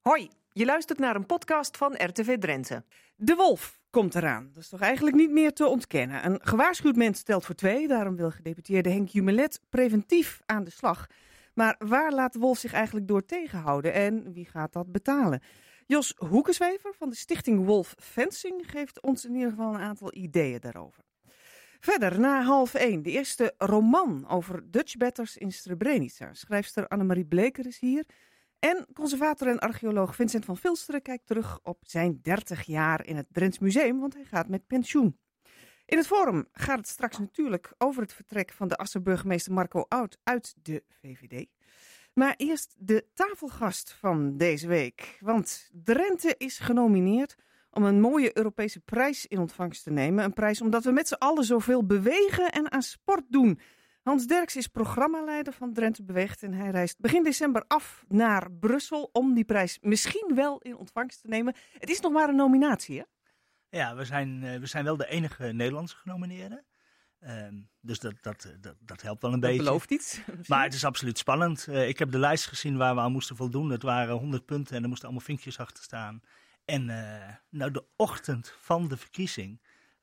Hoi, je luistert naar een podcast van RTV Drenthe. De wolf komt eraan. Dat is toch eigenlijk niet meer te ontkennen. Een gewaarschuwd mens stelt voor twee. Daarom wil gedeputeerde Henk Jumelet preventief aan de slag. Maar waar laat de wolf zich eigenlijk door tegenhouden en wie gaat dat betalen? Jos Hoekenswever van de stichting Wolf Fencing geeft ons in ieder geval een aantal ideeën daarover. Verder, na half één, de eerste roman over Dutch batters in Srebrenica. Schrijfster Annemarie Bleker is hier. En conservator en archeoloog Vincent van Vilsteren kijkt terug op zijn 30 jaar in het Drents Museum, want hij gaat met pensioen. In het forum gaat het straks natuurlijk over het vertrek van de Asser-burgemeester Marco Oud uit de VVD. Maar eerst de tafelgast van deze week. Want Drenthe is genomineerd om een mooie Europese prijs in ontvangst te nemen. Een prijs omdat we met z'n allen zoveel bewegen en aan sport doen. Hans Derks is programmaleider van Drenthe Beweegt en hij reist begin december af naar Brussel om die prijs misschien wel in ontvangst te nemen. Het is nog maar een nominatie, hè? Ja, we zijn, uh, we zijn wel de enige Nederlandse genomineerden. Uh, dus dat, dat, dat, dat, helpt wel een dat beetje. belooft iets. Maar het is absoluut spannend. Uh, ik heb de lijst gezien waar we aan moesten voldoen. Het waren 100 punten en er moesten allemaal vinkjes achter staan. En uh, nou, de ochtend van de verkiezing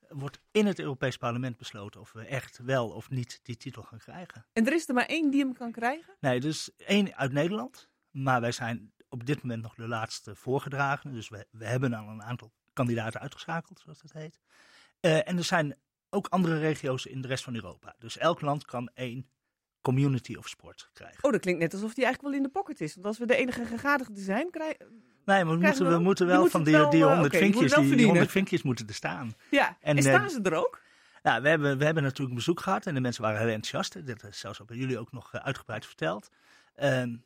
wordt in het Europees Parlement besloten of we echt wel of niet die titel gaan krijgen. En er is er maar één die hem kan krijgen? Nee, dus één uit Nederland. Maar wij zijn op dit moment nog de laatste voorgedragen. Dus we, we hebben al een aantal kandidaten uitgeschakeld, zoals dat heet. Uh, en er zijn ook andere regio's in de rest van Europa. Dus elk land kan één community of sport krijgen. Oh, dat klinkt net alsof die eigenlijk wel in de pocket is. Want als we de enige gegadigden zijn, krijgen... Nee, maar we moeten, we, we moeten wel van die, wel, die 100 okay, vinkjes, die, die 100 vinkjes moeten er staan. Ja, en, en staan ze er ook? Ja, we hebben, we hebben natuurlijk een bezoek gehad en de mensen waren heel enthousiast. Dat is zelfs bij jullie ook nog uitgebreid verteld. Um,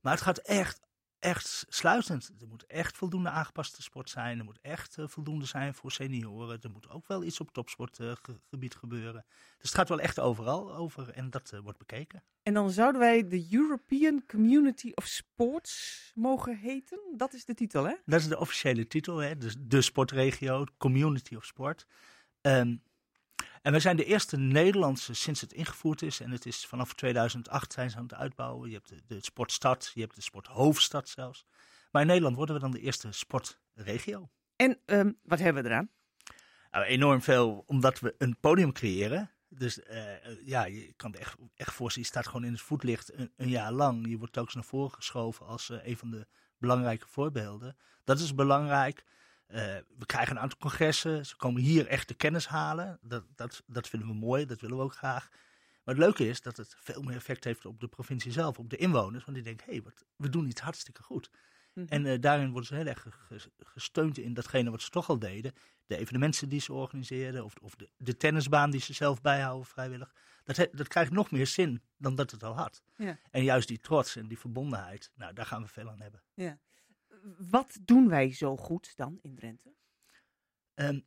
maar het gaat echt echt sluitend. Er moet echt voldoende aangepaste sport zijn. Er moet echt uh, voldoende zijn voor senioren. Er moet ook wel iets op topsportgebied uh, gebeuren. Dus het gaat wel echt overal over en dat uh, wordt bekeken. En dan zouden wij de European Community of Sports mogen heten? Dat is de titel, hè? Dat is de officiële titel, hè? Dus de sportregio, Community of Sport. Um, en we zijn de eerste Nederlandse sinds het ingevoerd is. En het is vanaf 2008 zijn ze aan het uitbouwen. Je hebt de, de sportstad, je hebt de sporthoofdstad zelfs. Maar in Nederland worden we dan de eerste sportregio. En um, wat hebben we eraan? Nou, enorm veel, omdat we een podium creëren. Dus uh, ja, je kan het echt, echt voorstellen, je staat gewoon in het voetlicht een, een jaar lang. Je wordt telkens naar voren geschoven als uh, een van de belangrijke voorbeelden. Dat is belangrijk. Uh, we krijgen een aantal congressen. Ze komen hier echt de kennis halen. Dat, dat, dat vinden we mooi, dat willen we ook graag. Maar het leuke is dat het veel meer effect heeft op de provincie zelf, op de inwoners. Want die denken, hé, hey, we doen iets hartstikke goed. Mm -hmm. En uh, daarin worden ze heel erg gesteund in datgene wat ze toch al deden. De evenementen die ze organiseerden, of, of de, de, tennisbaan die ze zelf bijhouden vrijwillig. Dat, dat krijgt nog meer zin dan dat het al had. Ja. En juist die trots en die verbondenheid, nou, daar gaan we veel aan hebben. Ja wat doen wij zo goed dan in Drenthe? Um,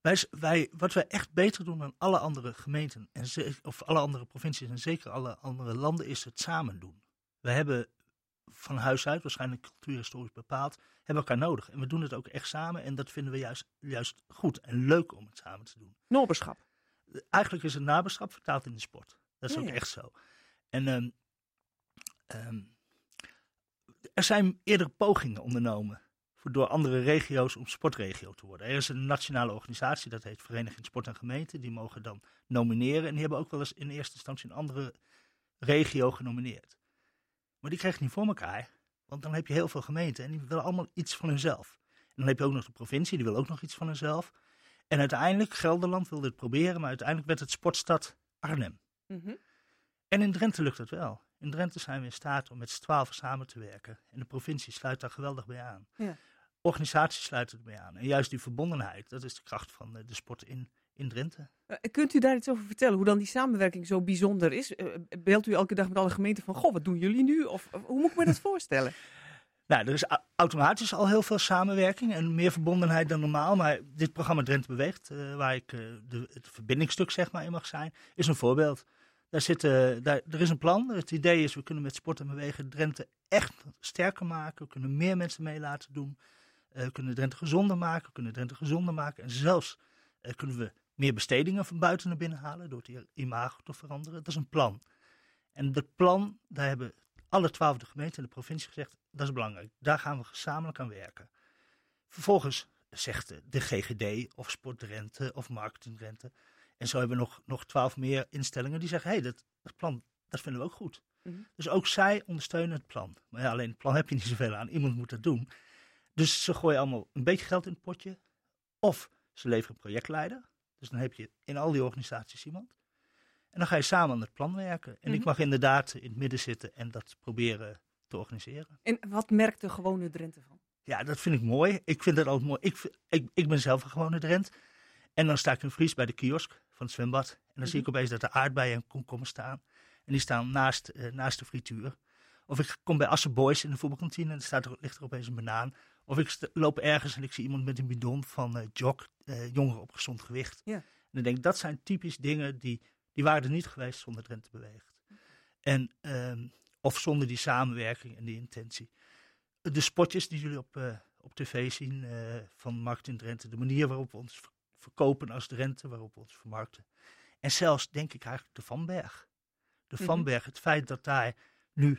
wij, wij, wat wij echt beter doen dan alle andere gemeenten, en ze, of alle andere provincies en zeker alle andere landen, is het samen doen. We hebben van huis uit, waarschijnlijk cultuurhistorisch bepaald, hebben elkaar nodig. En we doen het ook echt samen en dat vinden we juist, juist goed en leuk om het samen te doen. Noberschap? Eigenlijk is het naberschap vertaald in de sport. Dat is Ja, ook ja. echt zo. En um, um, er zijn eerdere pogingen ondernomen voor, door andere regio's om sportregio te worden. Er is een nationale organisatie, dat heet Vereniging Sport en Gemeente. Die mogen dan nomineren en die hebben ook wel eens in eerste instantie een andere regio genomineerd. Maar die krijgen het niet voor elkaar, want dan heb je heel veel gemeenten en die willen allemaal iets van hunzelf. En dan heb je ook nog de provincie, die wil ook nog iets van hunzelf. En uiteindelijk, Gelderland wilde het proberen, maar uiteindelijk werd het Sportstad Arnhem. Mhm. En in Drenthe lukt dat wel. In Drenthe zijn we in staat om met z'n twaalf samen te werken. En de provincie sluit daar geweldig bij aan. Ja. Organisaties sluiten erbij aan. En juist die verbondenheid, dat is de kracht van de, de sport in, in Drenthe. Uh, kunt u daar iets over vertellen, hoe dan die samenwerking zo bijzonder is? Uh, belt u elke dag met alle gemeenten van, goh, wat doen jullie nu? Of, hoe moet ik me dat voorstellen? Nou, er is automatisch al heel veel samenwerking en meer verbondenheid dan normaal. Maar dit programma Drenthe Beweegt, uh, waar ik de, het verbindingstuk zeg maar in mag zijn, is een voorbeeld. Daar zit, uh, daar, er is een plan. Het idee is, we kunnen met sport en bewegen Drenthe echt sterker maken. We kunnen meer mensen mee laten doen. Uh, we kunnen Drenthe gezonder maken. We kunnen Drenthe gezonder maken. En zelfs uh, kunnen we meer bestedingen van buiten naar binnen halen door het imago te veranderen. Dat is een plan. En dat plan, daar hebben alle twaalfde gemeenten en de provincie gezegd, dat is belangrijk. Daar gaan we gezamenlijk aan werken. Vervolgens zegt de GGD of Sportrente of Marketingrente. En zo hebben we nog, nog twaalf meer instellingen die zeggen, hé, hey, dat, dat plan, dat vinden we ook goed. Mhm. Dus ook zij ondersteunen het plan. Maar ja, alleen het plan heb je niet zoveel aan. Iemand moet dat doen. Dus ze gooien allemaal een beetje geld in het potje. Of ze leveren een projectleider. Dus dan heb je in al die organisaties iemand. En dan ga je samen aan het plan werken. En ik mhm. mag inderdaad in het midden zitten en dat proberen te organiseren. En wat merkt de gewone Drenthe van? Ja, dat vind ik mooi. Ik vind dat altijd mooi. Ik, ik, ik ben zelf een gewone Drent. En dan sta ik in Fries bij de kiosk van het zwembad. En dan zie ik mhm. opeens dat er aardbeien en komkommers staan. En die staan naast, uh, naast de frituur. Of ik kom bij Assen Boys in de voetbalkantine en er staat er, ligt er opeens een banaan. Of ik loop ergens en ik zie iemand met een bidon van uh, jog, uh, jongeren op gezond gewicht. Ja. En dan denk ik, dat zijn typisch dingen die, die waren er niet geweest zonder Drenthe Beweegt. En, uh, of zonder die samenwerking en die intentie. De spotjes die jullie op, uh, op tv zien van Markt in Drenthe. De manier waarop we ons verkopen als Drenthe, waarop we ons vermarkten. En zelfs denk ik eigenlijk de Vanberg. De mhm. Vanberg, het feit dat daar nu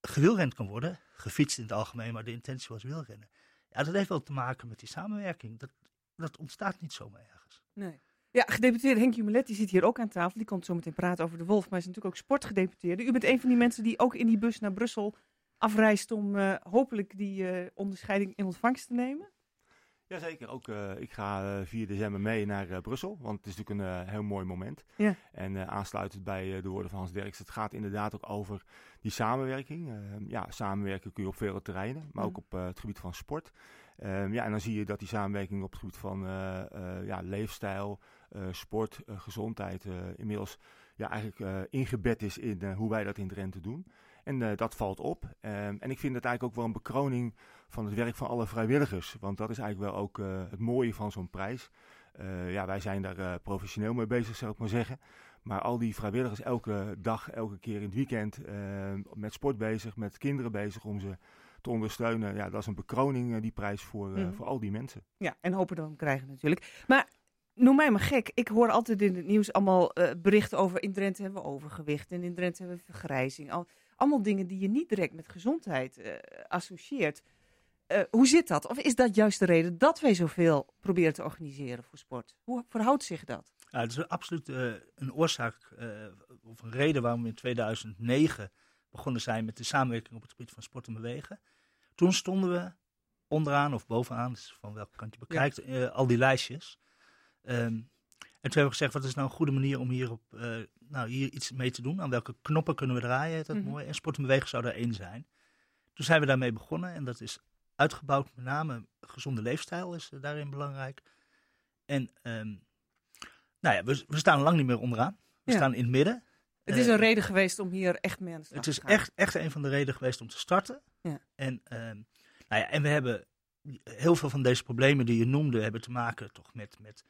gewielrend kan worden, gefietst in het algemeen, maar de intentie was wielrennen. Ja, dat heeft wel te maken met die samenwerking. Dat, dat ontstaat niet zomaar ergens. Nee. Ja, gedeputeerde Henk Jumelet, die zit hier ook aan tafel. Die komt zo meteen praten over de Wolf, maar hij is natuurlijk ook sportgedeputeerde. U bent een van die mensen die ook in die bus naar Brussel afreist om uh, hopelijk die uh, onderscheiding in ontvangst te nemen. Jazeker, ook uh, ik ga 4 december mee naar Brussel, want het is natuurlijk een heel mooi moment. Ja. En aansluitend bij de woorden van Hans Derks, het gaat inderdaad ook over die samenwerking. ja, samenwerken kun je op vele terreinen, maar ook op het gebied van sport. Ehm, ja, en dan zie je dat die samenwerking op het gebied van ja, leefstijl, sport, gezondheid inmiddels ja, eigenlijk ingebed is in hoe wij dat in Drenthe doen. En dat valt op. Ehm, en ik vind het eigenlijk ook wel een bekroning van het werk van alle vrijwilligers. Want dat is eigenlijk wel ook het mooie van zo'n prijs. ja, wij zijn daar professioneel mee bezig, zou ik maar zeggen. Maar al die vrijwilligers elke dag, elke keer in het weekend ehm, met sport bezig, met kinderen bezig om ze te ondersteunen. Ja, dat is een bekroning, eh, die prijs voor, eh, mhm. voor al die mensen. Ja, en hopen dan krijgen natuurlijk. Maar noem mij maar gek. Ik hoor altijd in het nieuws allemaal uh, berichten over in Drenthe hebben we overgewicht en in Drenthe hebben we vergrijzing. Al, allemaal dingen die je niet direct met gezondheid uh, associeert. hoe zit dat? Of is dat juist de reden dat wij zoveel proberen te organiseren voor sport? Hoe verhoudt zich dat? Ja, het is absoluut een oorzaak of een reden waarom we in 2009 begonnen zijn met de samenwerking op het gebied van sport en bewegen. Toen stonden we onderaan of bovenaan, dus van welke kant je bekijkt, eh, al die lijstjes. Um, en toen hebben we gezegd, wat is nou een goede manier om hier, op, uh, nou, hier iets mee te doen? Aan welke knoppen kunnen we draaien? Dat mhm. mooi. En sport en bewegen zou er één zijn. Toen zijn we daarmee begonnen en dat is uitgebouwd. Met name gezonde leefstijl is daarin belangrijk. En um, nou ja, we, we staan lang niet meer onderaan. We staan in het midden. Het is een eh, reden geweest om hier echt mee aan de slag te gaan. Het is echt, echt een van de redenen geweest om te starten. Ja. En, uh, nou ja, en we hebben heel veel van deze problemen die je noemde, hebben te maken toch met, met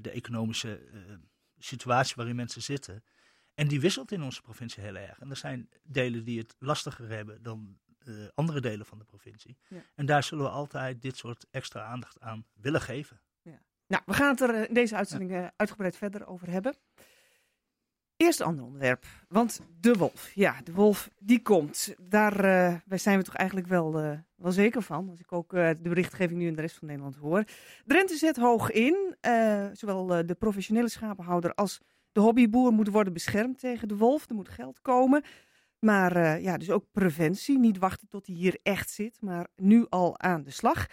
de economische uh, situatie waarin mensen zitten. En die wisselt in onze provincie heel erg. En er zijn delen die het lastiger hebben dan uh, andere delen van de provincie. Ja. En daar zullen we altijd dit soort extra aandacht aan willen geven. Ja. Nou, we gaan het er in deze uitzending uitgebreid verder over hebben. Eerst ander onderwerp, want de wolf. Ja, de wolf die komt. Daar, uh, zijn we toch eigenlijk wel, uh, wel zeker van. Als ik ook uh, de berichtgeving nu in de rest van Nederland hoor. Drenthe zet hoog in. zowel de professionele schapenhouder als de hobbyboer moeten worden beschermd tegen de wolf. Er moet geld komen. Maar ja, dus ook preventie. Niet wachten tot hij hier echt zit, maar nu al aan de slag.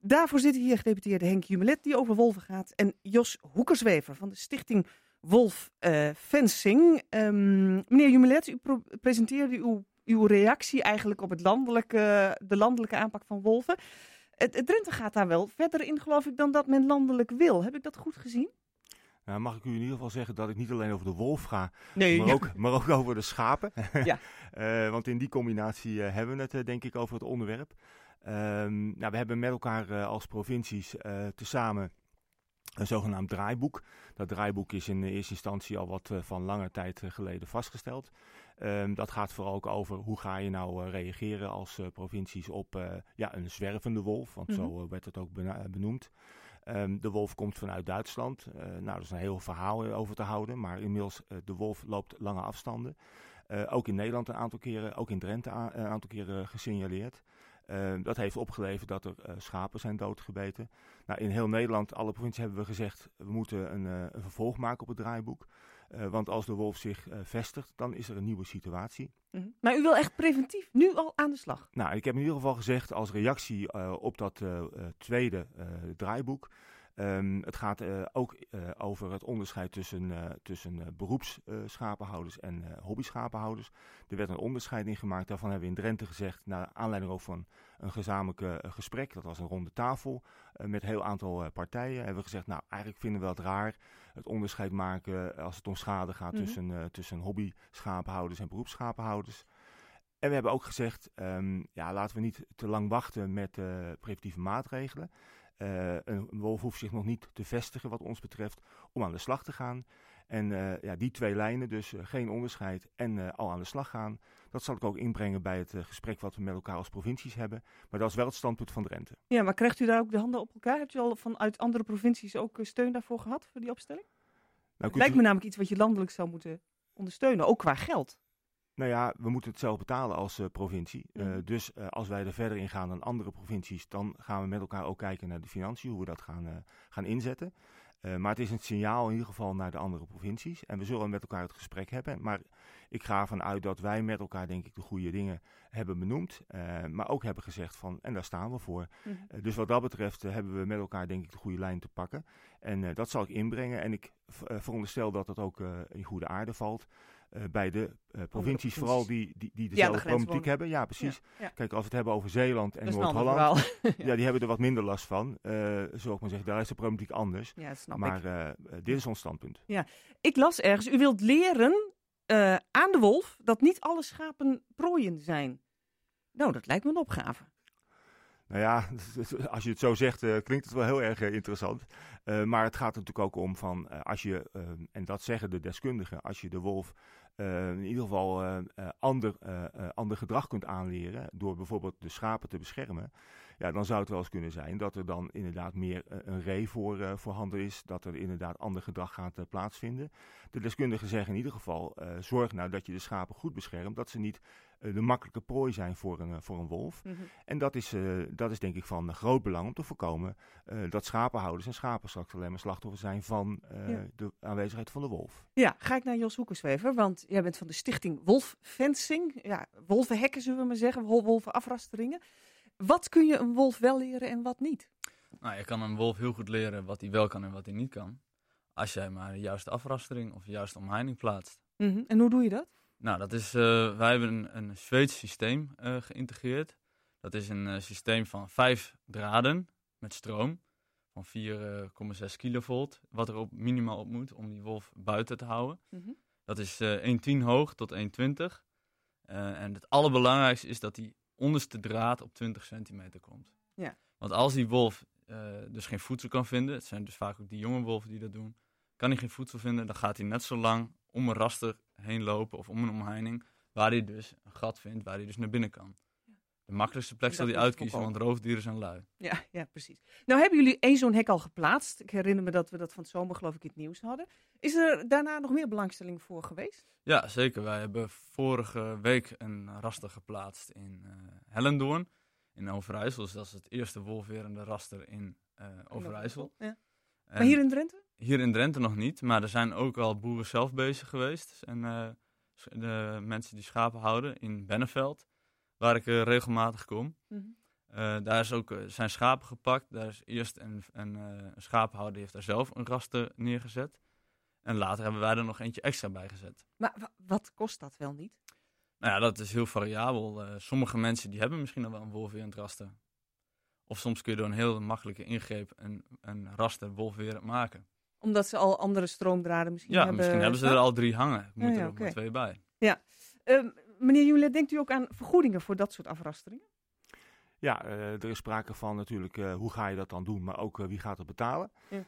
Daarvoor zitten hier gedeputeerde Henk Jumelet, die over wolven gaat. En Jos Hoekerswever van de Stichting Wolf uh, Fencing. Um, meneer Jumelet, u presenteerde uw, uw reactie eigenlijk op het landelijke, de landelijke aanpak van wolven. Het, het Drenthe gaat daar wel verder in, geloof ik, dan dat men landelijk wil. Heb ik dat goed gezien? Nou, mag ik u in ieder geval zeggen dat ik niet alleen over de wolf ga, nee, maar, ook, maar ook over de schapen. Ja. uh, want in die combinatie uh, hebben we het denk ik over het onderwerp. Um, nou, we hebben met elkaar als provincies tezamen een zogenaamd draaiboek. Dat draaiboek is in eerste instantie al wat uh, van lange tijd eh, geleden vastgesteld. Um, dat gaat vooral ook over hoe ga je nou uh, reageren als provincies op ja, een zwervende wolf, want mm -hmm. zo werd het ook benoemd. Um, de wolf komt vanuit Duitsland. nou, er is een heel verhaal over te houden, maar inmiddels de wolf loopt lange afstanden. ook in Nederland een aantal keren, ook in Drenthe een aantal keren gesignaleerd. Dat heeft opgeleverd dat er schapen zijn doodgebeten. Nou, in heel Nederland, alle provincies hebben we gezegd, we moeten een, een vervolg maken op het draaiboek. Uh, want als de wolf zich uh, vestigt, dan is er een nieuwe situatie. Mm -hmm. Maar u wil echt preventief nu al aan de slag? Nou, ik heb in ieder geval gezegd als reactie uh, op dat tweede draaiboek. Um, het gaat ook over het onderscheid tussen, tussen beroepsschapenhouders en hobbyschapenhouders. Er werd een onderscheid in gemaakt. Daarvan hebben we in Drenthe gezegd, naar aanleiding ook van een gezamenlijk gesprek. Dat was een ronde tafel met een heel aantal partijen. Hebben we gezegd, nou eigenlijk vinden we het raar het onderscheid maken als het om schade gaat mhm. tussen, tussen hobby-schapenhouders en beroepsschapenhouders. En we hebben ook gezegd, um, ja, laten we niet te lang wachten met uh, preventieve maatregelen. Uh, een wolf hoeft zich nog niet te vestigen wat ons betreft om aan de slag te gaan. En ja, die twee lijnen, dus geen onderscheid en al aan de slag gaan, dat zal ik ook inbrengen bij het gesprek wat we met elkaar als provincies hebben. Maar dat is wel het standpunt van Drenthe. Ja, maar krijgt u daar ook de handen op elkaar? Hebt u al vanuit andere provincies ook steun daarvoor gehad, voor die opstelling? Nou, het lijkt me namelijk iets wat je landelijk zou moeten ondersteunen, ook qua geld. Nou ja, we moeten het zelf betalen als uh, provincie. Uh, dus uh, als wij er verder in gaan dan andere provincies, dan gaan we met elkaar ook kijken naar de financiën, hoe we dat gaan, gaan inzetten. maar het is een signaal in ieder geval naar de andere provincies. En we zullen met elkaar het gesprek hebben. Maar ik ga ervan uit dat wij met elkaar, denk ik, de goede dingen hebben benoemd. maar ook hebben gezegd van, en daar staan we voor. Mm dus wat dat betreft hebben we met elkaar, denk ik, de goede lijn te pakken. En dat zal ik inbrengen. En ik veronderstel dat dat ook in goede aarde valt. Uh, bij de uh, provincies, vooral die, die, die dezelfde ja, de problematiek hebben. Ja, precies. Ja, ja. Kijk, als we het hebben over Zeeland en Noord-Holland, ja. die hebben er wat minder last van. Uh, zou ik maar zeggen, daar is de problematiek anders. Ja, snap maar dit is ons standpunt. Ja, ik las ergens, u wilt leren aan de wolf dat niet alle schapen prooien zijn. Nou, dat lijkt me een opgave. Nou ja, als je het zo zegt, uh, klinkt het wel heel erg uh, interessant. Uh, maar het gaat er natuurlijk ook om van, als je, en dat zeggen de deskundigen, als je de wolf in ieder geval ander, ander gedrag kunt aanleren, door bijvoorbeeld de schapen te beschermen, ja, dan zou het wel eens kunnen zijn dat er dan inderdaad meer een ree voor, voorhanden is, dat er inderdaad ander gedrag gaat plaatsvinden. De deskundigen zeggen in ieder geval, zorg nou dat je de schapen goed beschermt, dat ze niet de makkelijke prooi zijn voor een, voor een wolf. Mm -hmm. En dat is, uh, dat is denk ik van groot belang om te voorkomen uh, dat schapenhouders en schapen straks alleen maar slachtoffer zijn van uh, ja. de aanwezigheid van de wolf. Ja, ga ik naar Jos Hoekenswever, want jij bent van de stichting Wolffencing. Ja, wolvenhekken zullen we maar zeggen, wolvenafrasteringen. Wat kun je een wolf wel leren en wat niet? Nou, je kan een wolf heel goed leren wat hij wel kan en wat hij niet kan. Als jij maar de juiste afrastering of de juiste omheining plaatst. Mm -hmm. En hoe doe je dat? Nou, dat is, uh, wij hebben een, een Zweeds systeem uh, geïntegreerd. Dat is een uh, systeem van vijf draden met stroom van 4,6 kilovolt, wat er op, minimaal op moet om die wolf buiten te houden. Mm -hmm. Dat is 1,10 hoog tot 1,20. en het allerbelangrijkste is dat die onderste draad op 20 centimeter komt. Ja. Want als die wolf dus geen voedsel kan vinden, het zijn dus vaak ook die jonge wolven die dat doen, kan hij geen voedsel vinden, dan gaat hij net zo lang om een raster heen lopen of om een omheining, waar hij dus een gat vindt, waar hij dus naar binnen kan. De makkelijkste plek zal hij uitkiezen, want roofdieren zijn lui. Ja, ja, precies. Nou hebben jullie één zo'n hek al geplaatst. Ik herinner me dat we dat van het zomer geloof ik in het nieuws hadden. Is er daarna nog meer belangstelling voor geweest? Ja, zeker. Wij hebben vorige week een raster geplaatst in uh, Hellendoorn in Overijssel. Dus dat is het eerste wolverende raster in uh, Overijssel. Ja. Maar hier in Drenthe? Hier in Drenthe nog niet, maar er zijn ook al boeren zelf bezig geweest. En uh, de mensen die schapen houden in Benneveld, waar ik uh, regelmatig kom. Mm -hmm. uh, daar is ook, zijn schapen gepakt. Daar is eerst een, een, een schapenhouder heeft daar zelf een raster neergezet. En later hebben wij er nog eentje extra bij gezet. Maar wat kost dat wel niet? Nou ja, dat is heel variabel. sommige mensen die hebben misschien al wel een wolf in het raster. Of soms kun je door een heel makkelijke ingreep een, een raster wolfwerend maken. Omdat ze al andere stroomdraden misschien ja, hebben. misschien hebben ze er al drie hangen. Er moeten ja, er ook okay. maar twee bij. Ja. Uh, meneer Julet, denkt u ook aan vergoedingen voor dat soort afrasteringen? Ja, uh, er is sprake van natuurlijk uh, hoe ga je dat dan doen, maar ook uh, wie gaat het betalen. Ja,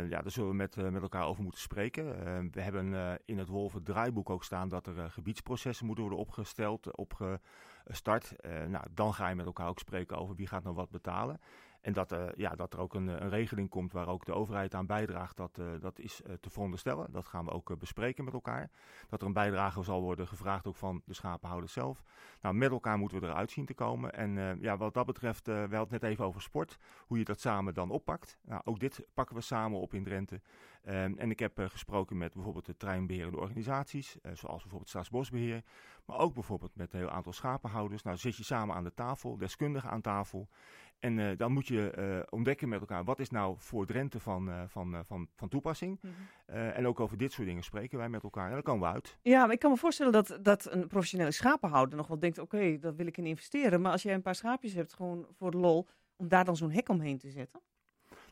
ja daar zullen we met, met elkaar over moeten spreken. we hebben in het Wolven draaiboek ook staan dat er gebiedsprocessen moeten worden opgesteld, opge, start. nou, dan ga je met elkaar ook spreken over wie gaat nou wat betalen. En dat, uh, ja, dat er ook een, een, regeling komt waar ook de overheid aan bijdraagt, dat, uh, dat is te veronderstellen. Dat gaan we ook bespreken met elkaar. Dat er een bijdrage zal worden gevraagd ook van de schapenhouders zelf. Nou, met elkaar moeten we eruit zien te komen. En ja, wat dat betreft, we hadden het net even over sport, hoe je dat samen dan oppakt. Nou, ook dit pakken we samen op in Drenthe. Um, en ik heb gesproken met bijvoorbeeld de treinbeherende organisaties, zoals bijvoorbeeld Staatsbosbeheer. Maar ook bijvoorbeeld met een heel aantal schapenhouders. Nou, zit je samen aan de tafel, deskundigen aan tafel. En uh, dan moet je uh, ontdekken met elkaar wat is nou voor Drenthe van, uh, van, van, van toepassing. Mm -hmm. en ook over dit soort dingen spreken wij met elkaar. En dan komen we uit. Ja, maar ik kan me voorstellen dat, dat een professionele schapenhouder nog wel denkt: oké, okay, daar wil ik in investeren. Maar als jij een paar schaapjes hebt, gewoon voor de lol, om daar dan zo'n hek omheen te zetten.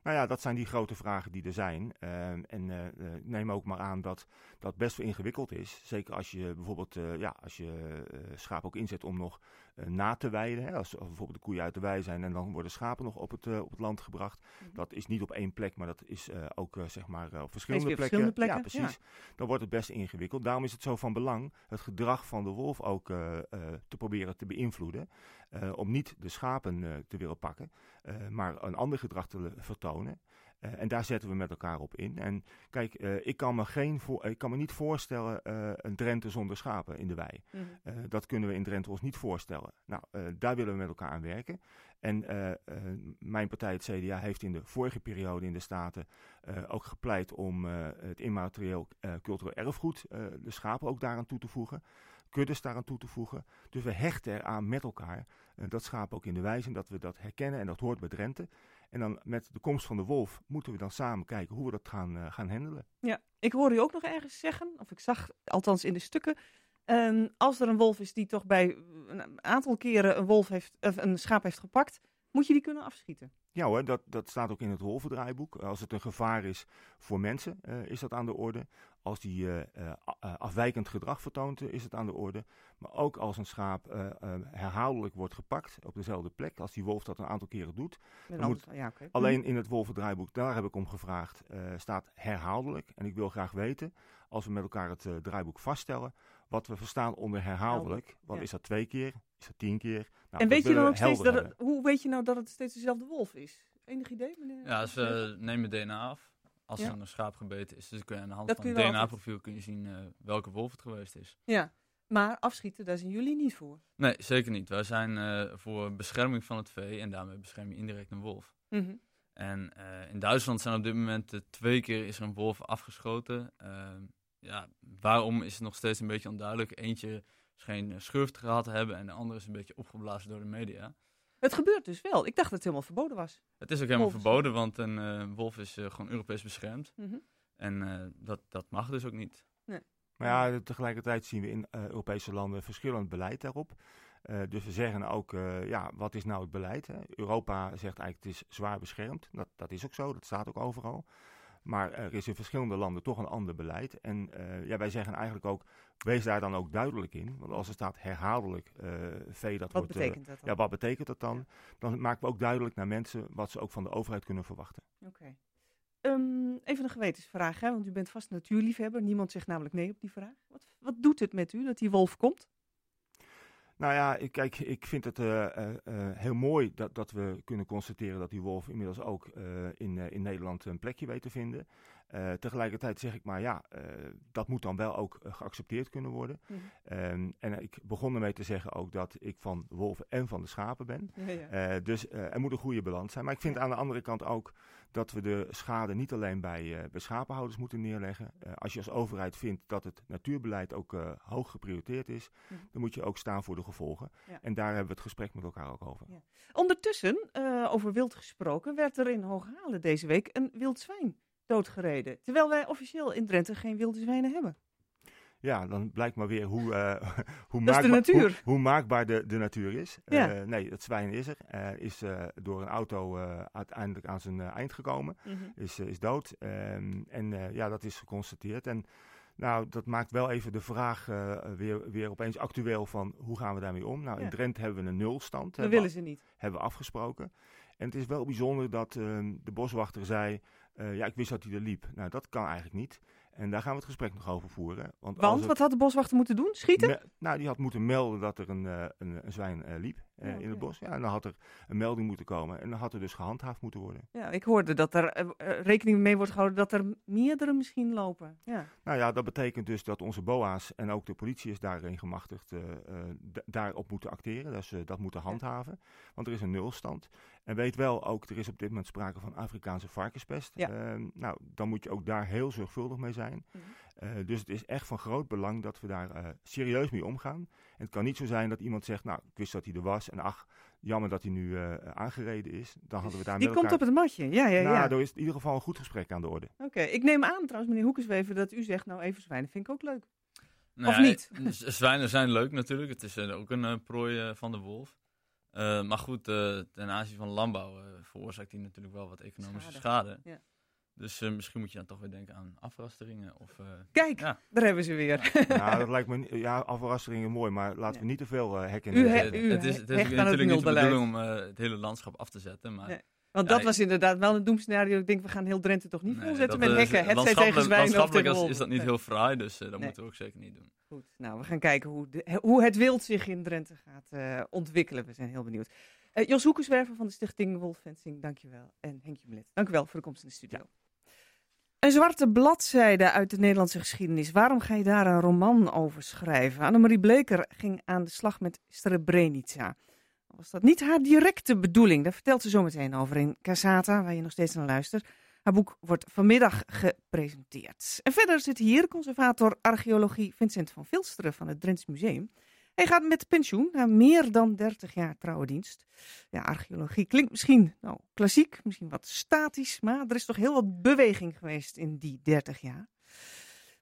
Nou ja, dat zijn die grote vragen die er zijn. Uh, en uh, neem ook maar aan dat dat best wel ingewikkeld is. Zeker als je bijvoorbeeld uh, ja, als je schaap ook inzet om nog na te weiden. Hè, als, als, bijvoorbeeld de koeien uit de wei zijn en dan worden schapen nog op het, op het land gebracht. Mm -hmm. Dat is niet op één plek, maar dat is ook zeg maar op verschillende plekken. verschillende plekken. Ja, precies. Ja. Dan wordt het best ingewikkeld. Daarom is het zo van belang het gedrag van de wolf ook te proberen te beïnvloeden. om niet de schapen te willen pakken, maar een ander gedrag te vertonen. Uh, en daar zetten we met elkaar op in. En kijk, uh, ik, kan me geen voor, ik kan me niet voorstellen uh, een Drenthe zonder schapen in de wei. Mm -hmm. dat kunnen we in Drenthe ons niet voorstellen. Nou, daar willen we met elkaar aan werken. En mijn partij, het CDA, heeft in de vorige periode in de Staten ook gepleit om het immaterieel cultureel erfgoed, de schapen ook daaraan toe te voegen kuddes daaraan toe te voegen. Dus we hechten eraan met elkaar dat schapen ook in de wei zijn, dat we dat herkennen en dat hoort bij Drenthe. En dan met de komst van de wolf moeten we dan samen kijken hoe we dat gaan, uh, gaan handelen. Ja, ik hoor u ook nog ergens zeggen, of ik zag althans in de stukken, um, als er een wolf is die toch bij een aantal keren een, wolf heeft, of een schaap heeft gepakt, moet je die kunnen afschieten. Ja hoor, dat, dat staat ook in het wolvendraaiboek. Als het een gevaar is voor mensen, uh, is dat aan de orde. Als die uh, uh, afwijkend gedrag vertoont, is het aan de orde. Maar ook als een schaap herhaaldelijk wordt gepakt op dezelfde plek, als die wolf dat een aantal keren doet. Dan moet, ja, okay. Alleen in het wolvendraaiboek, daar heb ik om gevraagd, staat herhaaldelijk. En ik wil graag weten, als we met elkaar het draaiboek vaststellen, wat we verstaan onder herhaaldelijk. Want ja. is dat twee keer? Is dat tien keer? Nou, en weet je dan ook steeds dat het, hoe weet je nou dat het steeds dezelfde wolf is? Enig idee? Meneer? Ja, ze nemen DNA af. Als ja. er een schaap gebeten is, dus kun je aan de hand dat van het DNA-profiel kun je zien uh, welke wolf het geweest is. Ja, maar afschieten, daar zijn jullie niet voor? Nee, zeker niet. Wij zijn uh, voor bescherming van het vee en daarmee bescherm je indirect een wolf. Mm -hmm. En uh, in Duitsland zijn op dit moment twee keer is er een wolf afgeschoten. Ehm, ja, waarom is het nog steeds een beetje onduidelijk. Eentje scheen schurft gehad te hebben en de andere is een beetje opgeblazen door de media. Het gebeurt dus wel. Ik dacht dat het helemaal verboden was. Het is ook helemaal wolf. verboden, want een uh, wolf is uh, gewoon Europees beschermd. Mm -hmm. En uh, dat, dat mag dus ook niet. Nee. Maar ja, tegelijkertijd zien we in Europese landen verschillend beleid daarop. dus we zeggen ook, ja, wat is nou het beleid? Hè? Europa zegt eigenlijk, het is zwaar beschermd. Dat, dat is ook zo, dat staat ook overal. Maar er is in verschillende landen toch een ander beleid. En uh, ja, wij zeggen eigenlijk ook, wees daar dan ook duidelijk in. Want als er staat herhaaldelijk uh, vee, dat wat wordt... Betekent dat dan? Ja, wat betekent dat dan? Ja. Dan maken we ook duidelijk naar mensen wat ze ook van de overheid kunnen verwachten. Oké. Okay. Um, even een gewetensvraag, hè? want u bent vast natuurliefhebber. Niemand zegt namelijk nee op die vraag. Wat, wat doet het met u dat die wolf komt? Nou ja, ik, kijk, ik vind het uh, uh, heel mooi dat, dat we kunnen constateren dat die wolf inmiddels ook in, in Nederland een plekje weet te vinden. tegelijkertijd zeg ik maar, ja, dat moet dan wel ook geaccepteerd kunnen worden. Mm -hmm. um, en ik begon ermee te zeggen ook dat ik van wolven en van de schapen ben. Ja, ja. dus er moet een goede balans zijn. Maar ik vind aan de andere kant ook dat we de schade niet alleen bij, uh, bij schapenhouders moeten neerleggen. Uh, als je als overheid vindt dat het natuurbeleid ook uh, hoog geprioriteerd is, mm -hmm. dan moet je ook staan voor de gevolgen. Ja. En daar hebben we het gesprek met elkaar ook over. Ja. Ondertussen, over wild gesproken, werd er in Hooghalen deze week een wild zwijn doodgereden. Terwijl wij officieel in Drenthe geen wilde zwijnen hebben. Ja, dan blijkt maar weer hoe, uh, hoe, maakbaar, hoe, hoe, maakbaar de, de natuur is. Ja. Uh, nee, het zwijn is er. Uh, is door een auto uiteindelijk aan zijn eind gekomen. Mm -hmm. is, is dood. Um, en ja, dat is geconstateerd. En nou, dat maakt wel even de vraag weer, weer opeens actueel van hoe gaan we daarmee om? Nou, ja. in Drenthe hebben we een nulstand. Dat willen ze niet. Hebben we afgesproken. En het is wel bijzonder dat ehm, de boswachter zei, ja, ik wist dat hij er liep. Nou, dat kan eigenlijk niet. En daar gaan we het gesprek nog over voeren. Want, Want wat had de boswachter moeten doen? Schieten? nou, die had moeten melden dat er een, een, een zwijn liep in het bos. Ja, en dan had er een melding moeten komen. En dan had er dus gehandhaafd moeten worden. Ja, ik hoorde dat er rekening mee wordt gehouden dat er meerdere misschien lopen. Ja. Nou ja, dat betekent dus dat onze BOA's en ook de politie is daarin gemachtigd daarop moeten acteren. Dat ze dat moeten handhaven. Want er is een nulstand. En weet wel ook, er is op dit moment sprake van Afrikaanse varkenspest. Ja. Ehm, nou, dan moet je ook daar heel zorgvuldig mee zijn. Mhm. Eh, dus het is echt van groot belang dat we daar uh, serieus mee omgaan. En het kan niet zo zijn dat iemand zegt, nou, ik wist dat hij er was. En ach, jammer dat hij nu uh, aangereden is. Dan hadden we daar Die komt op het matje, ja, ja, nou, ja. Er is in ieder geval een goed gesprek aan de orde. Oké, ik neem aan trouwens, meneer Hoekenswever, dat u zegt, nou even zwijnen vind ik ook leuk. Nou, of niet? Zwijnen zijn leuk natuurlijk. Het is ook een prooi van de wolf. Uh, maar goed, uh, ten aanzien van landbouw uh, veroorzaakt die natuurlijk wel wat economische schade. schade. Ja. Dus misschien moet je dan toch weer denken aan afrasteringen. Of, Kijk, ja. daar hebben ze weer. Ja, dat lijkt me ja, afrasteringen mooi, maar laten we niet te veel hekken in u, Het is, het is natuurlijk niet de bedoeling om het hele landschap af te zetten. Maar Want dat was inderdaad wel een doemscenario. Ik denk, we gaan heel Drenthe toch niet nee, volzetten met hekken. Het zij tegen zwijnen of tegen is dat niet heel fraai, dus dat moeten we ook zeker niet doen. Goed, nou, we gaan kijken hoe, de, hoe het wild zich in Drenthe gaat uh, ontwikkelen. We zijn heel benieuwd. Uh, Jos Hoekenswerver van de stichting Wolfensing, dankjewel. En Henk Jumelet, dankjewel voor de komst in de studio. Een zwarte bladzijde uit de Nederlandse geschiedenis. Waarom ga je daar een roman over schrijven? Annemarie Bleker ging aan de slag met Srebrenica. Was dat niet haar directe bedoeling? Daar vertelt ze zo meteen over in Casata, waar je nog steeds naar luistert. Haar boek wordt vanmiddag gepresenteerd. En verder zit hier conservator archeologie Vincent van Vilsteren van het Drents Museum. Hij gaat met pensioen na meer dan 30 jaar trouwe dienst. Ja, archeologie klinkt misschien nou, klassiek, misschien wat statisch, maar er is toch heel wat beweging geweest in die 30 jaar.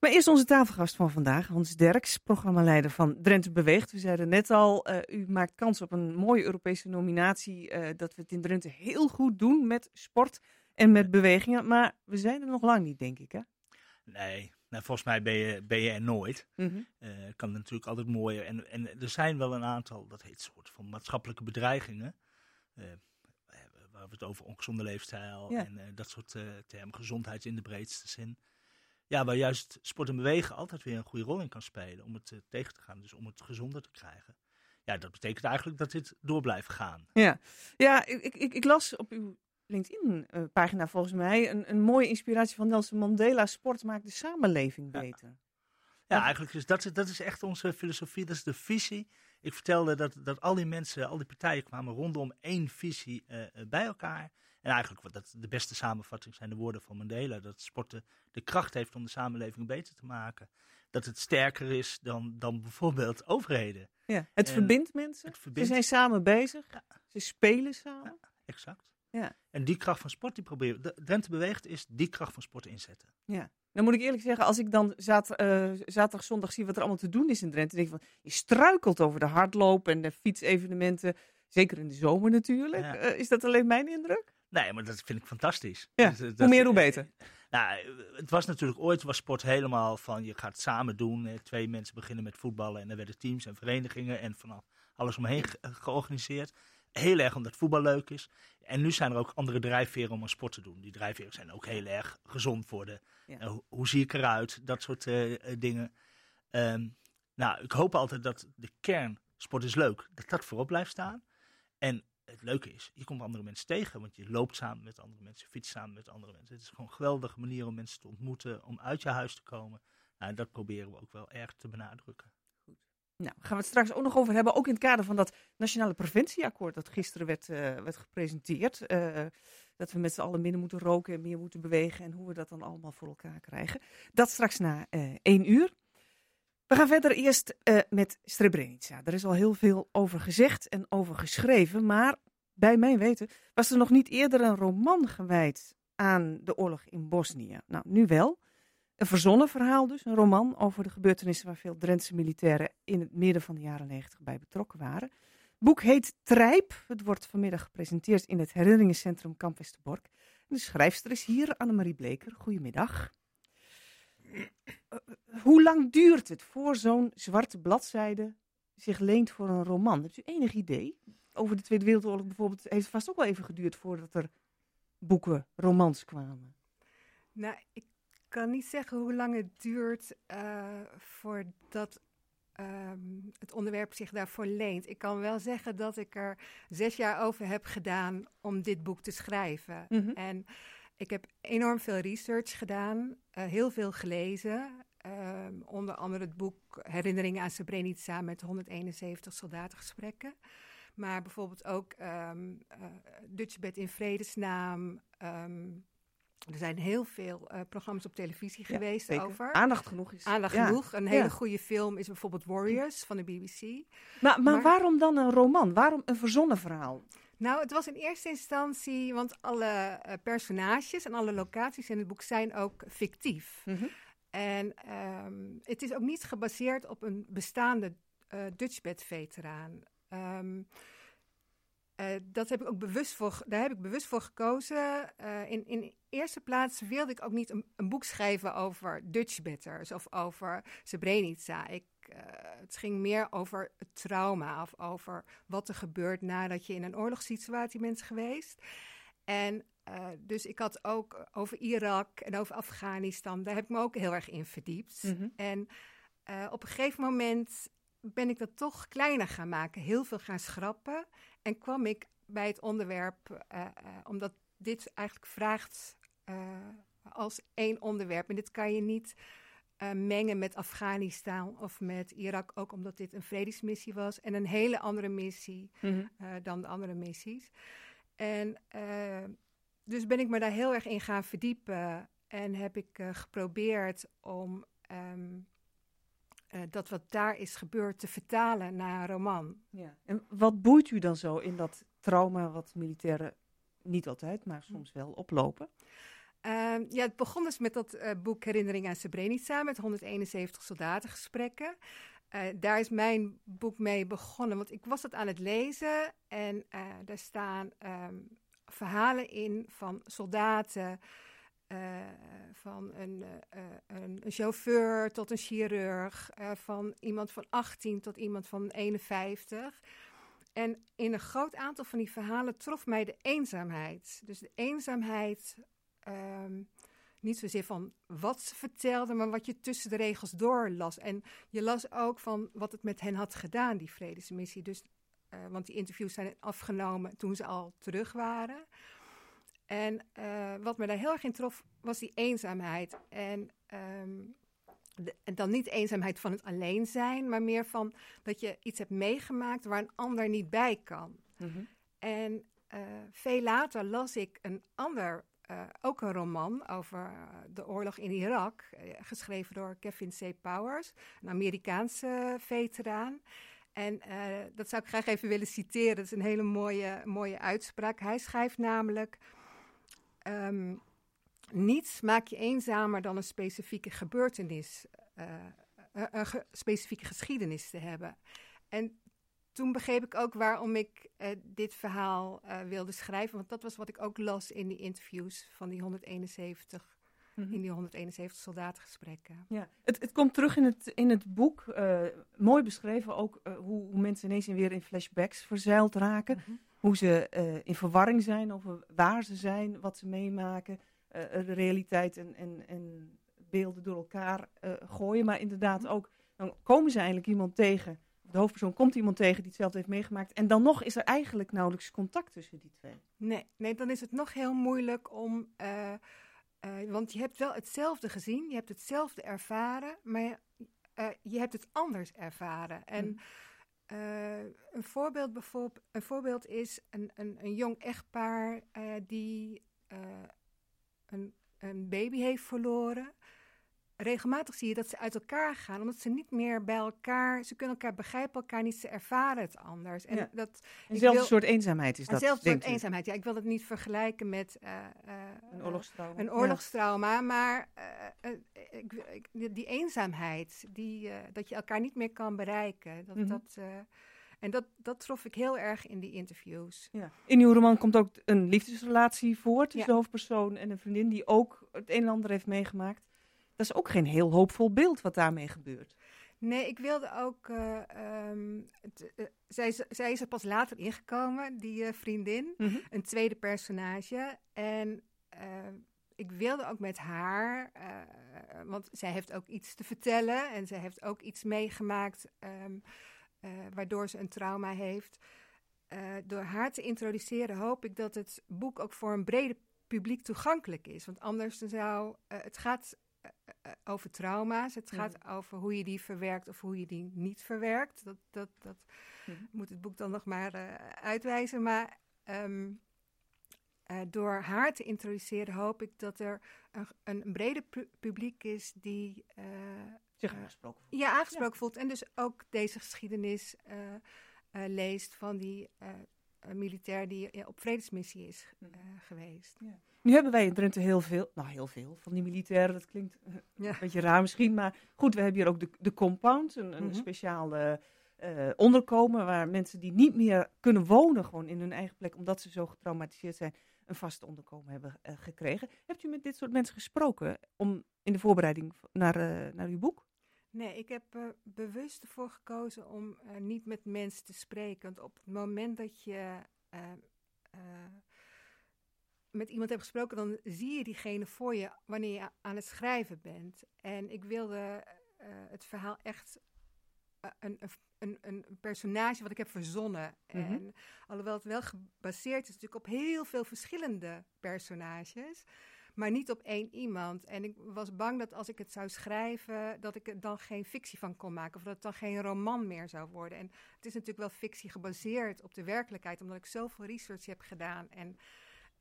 Maar eerst onze tafelgast van vandaag, Hans Derks, programmaleider van Drenthe Beweegt. We zeiden net al, uh, u maakt kans op een mooie Europese nominatie, uh, dat we het in Drenthe heel goed doen met sport en met bewegingen. Maar we zijn er nog lang niet, denk ik, hè? Nee, nou, volgens mij ben je, ben je er nooit. Mm kan natuurlijk altijd mooier. En, en er zijn wel een aantal, dat heet soort van maatschappelijke bedreigingen. Uh, waar we het over ongezonde leefstijl en dat soort termen, gezondheid in de breedste zin. Ja, waar juist sport en bewegen altijd weer een goede rol in kan spelen om het tegen te gaan. Dus om het gezonder te krijgen. Ja, dat betekent eigenlijk dat dit door blijft gaan. Ja, ja ik, ik, ik las op uw LinkedIn-pagina volgens mij. Een, een mooie inspiratie van Nelson Mandela. Sport maakt de samenleving beter. Ja, eigenlijk is dat, dat is echt onze filosofie, dat is de visie. Ik vertelde dat, dat al die mensen, al die partijen kwamen rondom één visie uh, bij elkaar. En eigenlijk wat dat de beste samenvatting zijn de woorden van Mandela. Dat sporten de kracht heeft om de samenleving beter te maken. Dat het sterker is dan, dan bijvoorbeeld overheden. Ja, het verbindt mensen. Het verbindt... Ze zijn samen bezig. Ze spelen samen. exact. Ja. En die kracht van sport, die proberen de Drenthe Beweegt, is die kracht van sport inzetten. Ja. Dan moet ik eerlijk zeggen, als ik dan uh, zaterdag, zondag zie wat er allemaal te doen is in Drenthe, denk ik van, je struikelt over de hardloop en de fietsevenementen, zeker in de zomer natuurlijk. Uh, is dat alleen mijn indruk? Nee, maar dat vind ik fantastisch. Ja, dat, hoe meer, hoe beter. Nou, het was natuurlijk ooit was sport helemaal van je gaat samen doen. Twee mensen beginnen met voetballen en er werden teams en verenigingen en van alles omheen georganiseerd heel erg omdat voetbal leuk is. En nu zijn er ook andere drijfveren om een sport te doen. Die drijfveren zijn ook heel erg gezond voor de. Uh, hoe, zie ik eruit? Dat soort uh, dingen. Um, nou, ik hoop altijd dat de kern, sport is leuk, dat dat voorop blijft staan. En het leuke is, je komt andere mensen tegen, want je loopt samen met andere mensen, fietst samen met andere mensen. Het is gewoon een geweldige manier om mensen te ontmoeten, om uit je huis te komen. Nou, en dat proberen we ook wel erg te benadrukken. Nou, gaan we het straks ook nog over hebben. Ook in het kader van dat nationale preventieakkoord dat gisteren werd, uh, werd gepresenteerd. Uh, dat we met z'n allen minder moeten roken en meer moeten bewegen. En hoe we dat dan allemaal voor elkaar krijgen. Dat straks na uh, één uur. We gaan verder eerst met Srebrenica. Er is al heel veel over gezegd en over geschreven. Maar bij mijn weten was er nog niet eerder een roman gewijd aan de oorlog in Bosnië. Nou, nu wel. Een verzonnen verhaal dus, een roman over de gebeurtenissen waar veel Drentse militairen in het midden van de jaren negentig bij betrokken waren. Het boek heet Trijp. Het wordt vanmiddag gepresenteerd in het herinneringscentrum Kamp Westerbork. de schrijfster is hier, Annemarie Bleker. Goedemiddag. Hoe lang duurt het voor zo'n zwarte bladzijde zich leent voor een roman? Hebt u enig idee? Over de Tweede Wereldoorlog bijvoorbeeld heeft het vast ook wel even geduurd voordat er boeken, romans kwamen. Nou, ik kan niet zeggen hoe lang het duurt uh, voordat ehm, het onderwerp zich daarvoor leent. Ik kan wel zeggen dat ik er zes jaar over heb gedaan om dit boek te schrijven. Mhm. En ik heb enorm veel research gedaan, uh, heel veel gelezen. Ehm, onder andere het boek Herinneringen aan Srebrenica met 171 soldatengesprekken. Maar bijvoorbeeld ook um, uh, Dutchbed in Vredesnaam. Um, er zijn heel veel uh, programma's op televisie geweest over. Aandacht genoeg is. Aandacht genoeg. Een hele goede film is bijvoorbeeld Warriors van de BBC. Maar, maar, waarom dan een roman? Waarom een verzonnen verhaal? Nou, het was in eerste instantie, want alle uh, personages en alle locaties in het boek zijn ook fictief. Mm -hmm. En um, het is ook niet gebaseerd op een bestaande uh, Dutchbed-veteraan. Um, uh, dat heb ik ook bewust voor, daar heb ik bewust voor gekozen. Uh, in, in eerste plaats wilde ik ook niet een, boek schrijven over Dutchbetters of over Srebrenica. Ik, het ging meer over het trauma of over wat er gebeurt nadat je in een oorlogssituatie bent geweest. En uh, dus ik had ook over Irak en over Afghanistan, daar heb ik me ook heel erg in verdiept. Mm -hmm. En uh, op een gegeven moment ben ik dat toch kleiner gaan maken, heel veel gaan schrappen. En kwam ik bij het onderwerp, uh, omdat dit eigenlijk vraagt als één onderwerp. En dit kan je niet mengen met Afghanistan of met Irak, ook omdat dit een vredesmissie was en een hele andere missie mm -hmm. dan de andere missies. En dus ben ik me daar heel erg in gaan verdiepen en heb ik uh, geprobeerd om um, uh, dat wat daar is gebeurd te vertalen naar een roman. Ja. En wat boeit u dan zo in dat trauma wat militairen niet altijd, maar soms wel oplopen? Uh, ja, het begon dus met dat uh, boek Herinnering aan Srebrenica met 171 soldatengesprekken. Uh, daar is mijn boek mee begonnen, want ik was het aan het lezen en daar staan um, verhalen in van soldaten, uh, van een, uh, een, een, chauffeur tot een chirurg, van iemand van 18 tot iemand van 51. En in een groot aantal van die verhalen trof mij de eenzaamheid. Dus de eenzaamheid, um, niet zozeer van wat ze vertelden, maar wat je tussen de regels door las. En je las ook van wat het met hen had gedaan, die vredesmissie. Dus uh, want die interviews zijn afgenomen toen ze al terug waren. En uh, wat me daar heel erg in trof, was die eenzaamheid. En, um, de, en dan niet eenzaamheid van het alleen zijn, maar meer van dat je iets hebt meegemaakt waar een ander niet bij kan. Mm -hmm. En uh, veel later las ik een ander, ook een roman over de oorlog in Irak, geschreven door Kevin C. Powers, een Amerikaanse veteraan. En uh, dat zou ik graag even willen citeren. Dat is een hele mooie, mooie uitspraak. Hij schrijft namelijk: um, Niets maakt je eenzamer dan een specifieke gebeurtenis, uh, een ge specifieke geschiedenis te hebben. En toen begreep ik ook waarom ik dit verhaal wilde schrijven. Want dat was wat ik ook las in die interviews van die 171 Mm -hmm. in die 171 soldatengesprekken. Ja, het, het komt terug in het, in het boek. Uh, mooi beschreven ook uh, hoe, hoe, mensen ineens weer in flashbacks verzeild raken. Mm -hmm. Hoe ze uh, in verwarring zijn over waar ze zijn, wat ze meemaken. de realiteit en, en, en beelden door elkaar gooien. Maar inderdaad mm -hmm. ook, dan komen ze eigenlijk iemand tegen. De hoofdpersoon komt iemand tegen die hetzelfde heeft meegemaakt. En dan nog is er eigenlijk nauwelijks contact tussen die twee. Nee, nee dan is het nog heel moeilijk om uh, want je hebt wel hetzelfde gezien, je hebt hetzelfde ervaren, maar uh, je hebt het anders ervaren. En mm. uh, een, voorbeeld bijvoorbeeld, een voorbeeld is een, een, een jong echtpaar die een, een baby heeft verloren regelmatig zie je dat ze uit elkaar gaan, omdat ze niet meer bij elkaar, ze kunnen elkaar begrijpen, elkaar niet, ze ervaren het anders. En ja. dat, eenzelfde wil, soort eenzaamheid is dat. Eenzelfde soort eenzaamheid, ja. Ik wil het niet vergelijken met uh, uh, een oorlogstrauma. Een oorlogstrauma, ja. maar uh, ik, ik, die eenzaamheid, die, dat je elkaar niet meer kan bereiken, dat, mm -hmm. dat en dat, dat trof ik heel erg in die interviews. Ja. In uw roman komt ook een liefdesrelatie voor tussen ja. de hoofdpersoon en een vriendin die ook het een en ander heeft meegemaakt dat is ook geen heel hoopvol beeld wat daarmee gebeurt. Nee, ik wilde ook. Uh, um, t, uh, zij, zij, is er pas later ingekomen, die uh, vriendin. Mm -hmm. Een tweede personage. En ik wilde ook met haar, want zij heeft ook iets te vertellen en zij heeft ook iets meegemaakt um, uh, waardoor ze een trauma heeft. Door haar te introduceren hoop ik dat het boek ook voor een brede publiek toegankelijk is. Want anders zou het gaat over trauma's, het gaat over hoe je die verwerkt of hoe je die niet verwerkt. Dat, dat, dat mhm. moet het boek dan nog maar uitwijzen. Maar um, uh, door haar te introduceren hoop ik dat er een, een breder pu publiek is die uh, zich aangesproken voelt. Ja, aangesproken voelt. En dus ook deze geschiedenis leest van die militair die op vredesmissie is mm. geweest. Ja. Nu hebben wij in Drenthe heel veel, nou heel veel van die militairen. Dat klinkt ja. een beetje raar misschien, maar goed, we hebben hier ook de, de compound, een, een mm -hmm. speciale onderkomen waar mensen die niet meer kunnen wonen gewoon in hun eigen plek, omdat ze zo getraumatiseerd zijn, een vast onderkomen hebben uh, gekregen. Hebt u met dit soort mensen gesproken om, in de voorbereiding naar, uh, naar uw boek? Nee, ik heb er bewust ervoor gekozen om niet met mensen te spreken. Want op het moment dat je met iemand hebt gesproken, dan zie je diegene voor je wanneer je aan het schrijven bent. En ik wilde het verhaal echt een, een, een, personage wat ik heb verzonnen. Mhm. En alhoewel het wel gebaseerd is natuurlijk op heel veel verschillende personages, maar niet op één iemand. En ik was bang dat als ik het zou schrijven, dat ik er dan geen fictie van kon maken. Of dat het dan geen roman meer zou worden. En het is natuurlijk wel fictie gebaseerd op de werkelijkheid, omdat ik zoveel research heb gedaan. En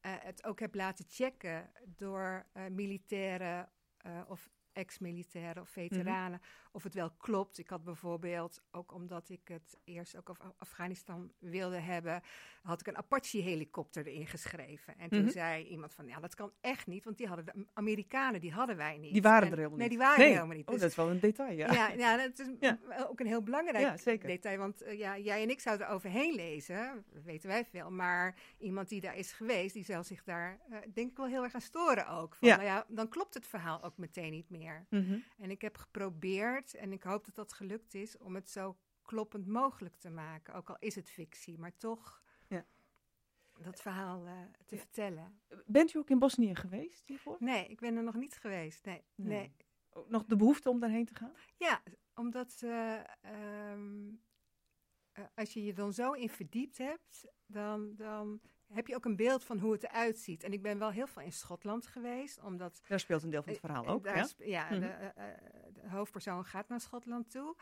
het ook heb laten checken door uh, militairen uh, of ex-militairen of veteranen, mhm. Of het wel klopt. Ik had bijvoorbeeld, ook omdat ik het eerst ook over Afghanistan wilde hebben, had ik een Apache-helikopter erin geschreven. En toen mhm. zei iemand van, ja, dat kan echt niet, want die hadden de Amerikanen, die hadden wij niet. Die waren er helemaal niet. Nee, die waren er helemaal niet. Oh, dus, dat is wel een detail, ja. Ja, ja dat is ja. ook een heel belangrijk ja, detail, want uh, ja, jij en ik zouden er overheen lezen, weten wij veel, maar iemand die daar is geweest, die zal zich daar, uh, denk ik wel heel erg aan storen ook. Van, ja. Nou ja, dan klopt het verhaal ook meteen niet meer. Mm -hmm. En ik heb geprobeerd, en ik hoop dat dat gelukt is, om het zo kloppend mogelijk te maken. Ook al is het fictie, maar toch ja. dat verhaal uh, te ja. vertellen. Bent u ook in Bosnië geweest hiervoor? Nee, ik ben er nog niet geweest. Nee. nee. nee. Nog de behoefte om daarheen te gaan? Ja, omdat uh, um, uh, als je je dan zo in verdiept hebt, dan, dan heb je ook een beeld van hoe het eruit ziet. En ik ben wel heel veel in Schotland geweest, omdat... Daar speelt een deel van het verhaal ook, ja? Ja, mm -hmm. de, uh, de, hoofdpersoon gaat naar Schotland toe.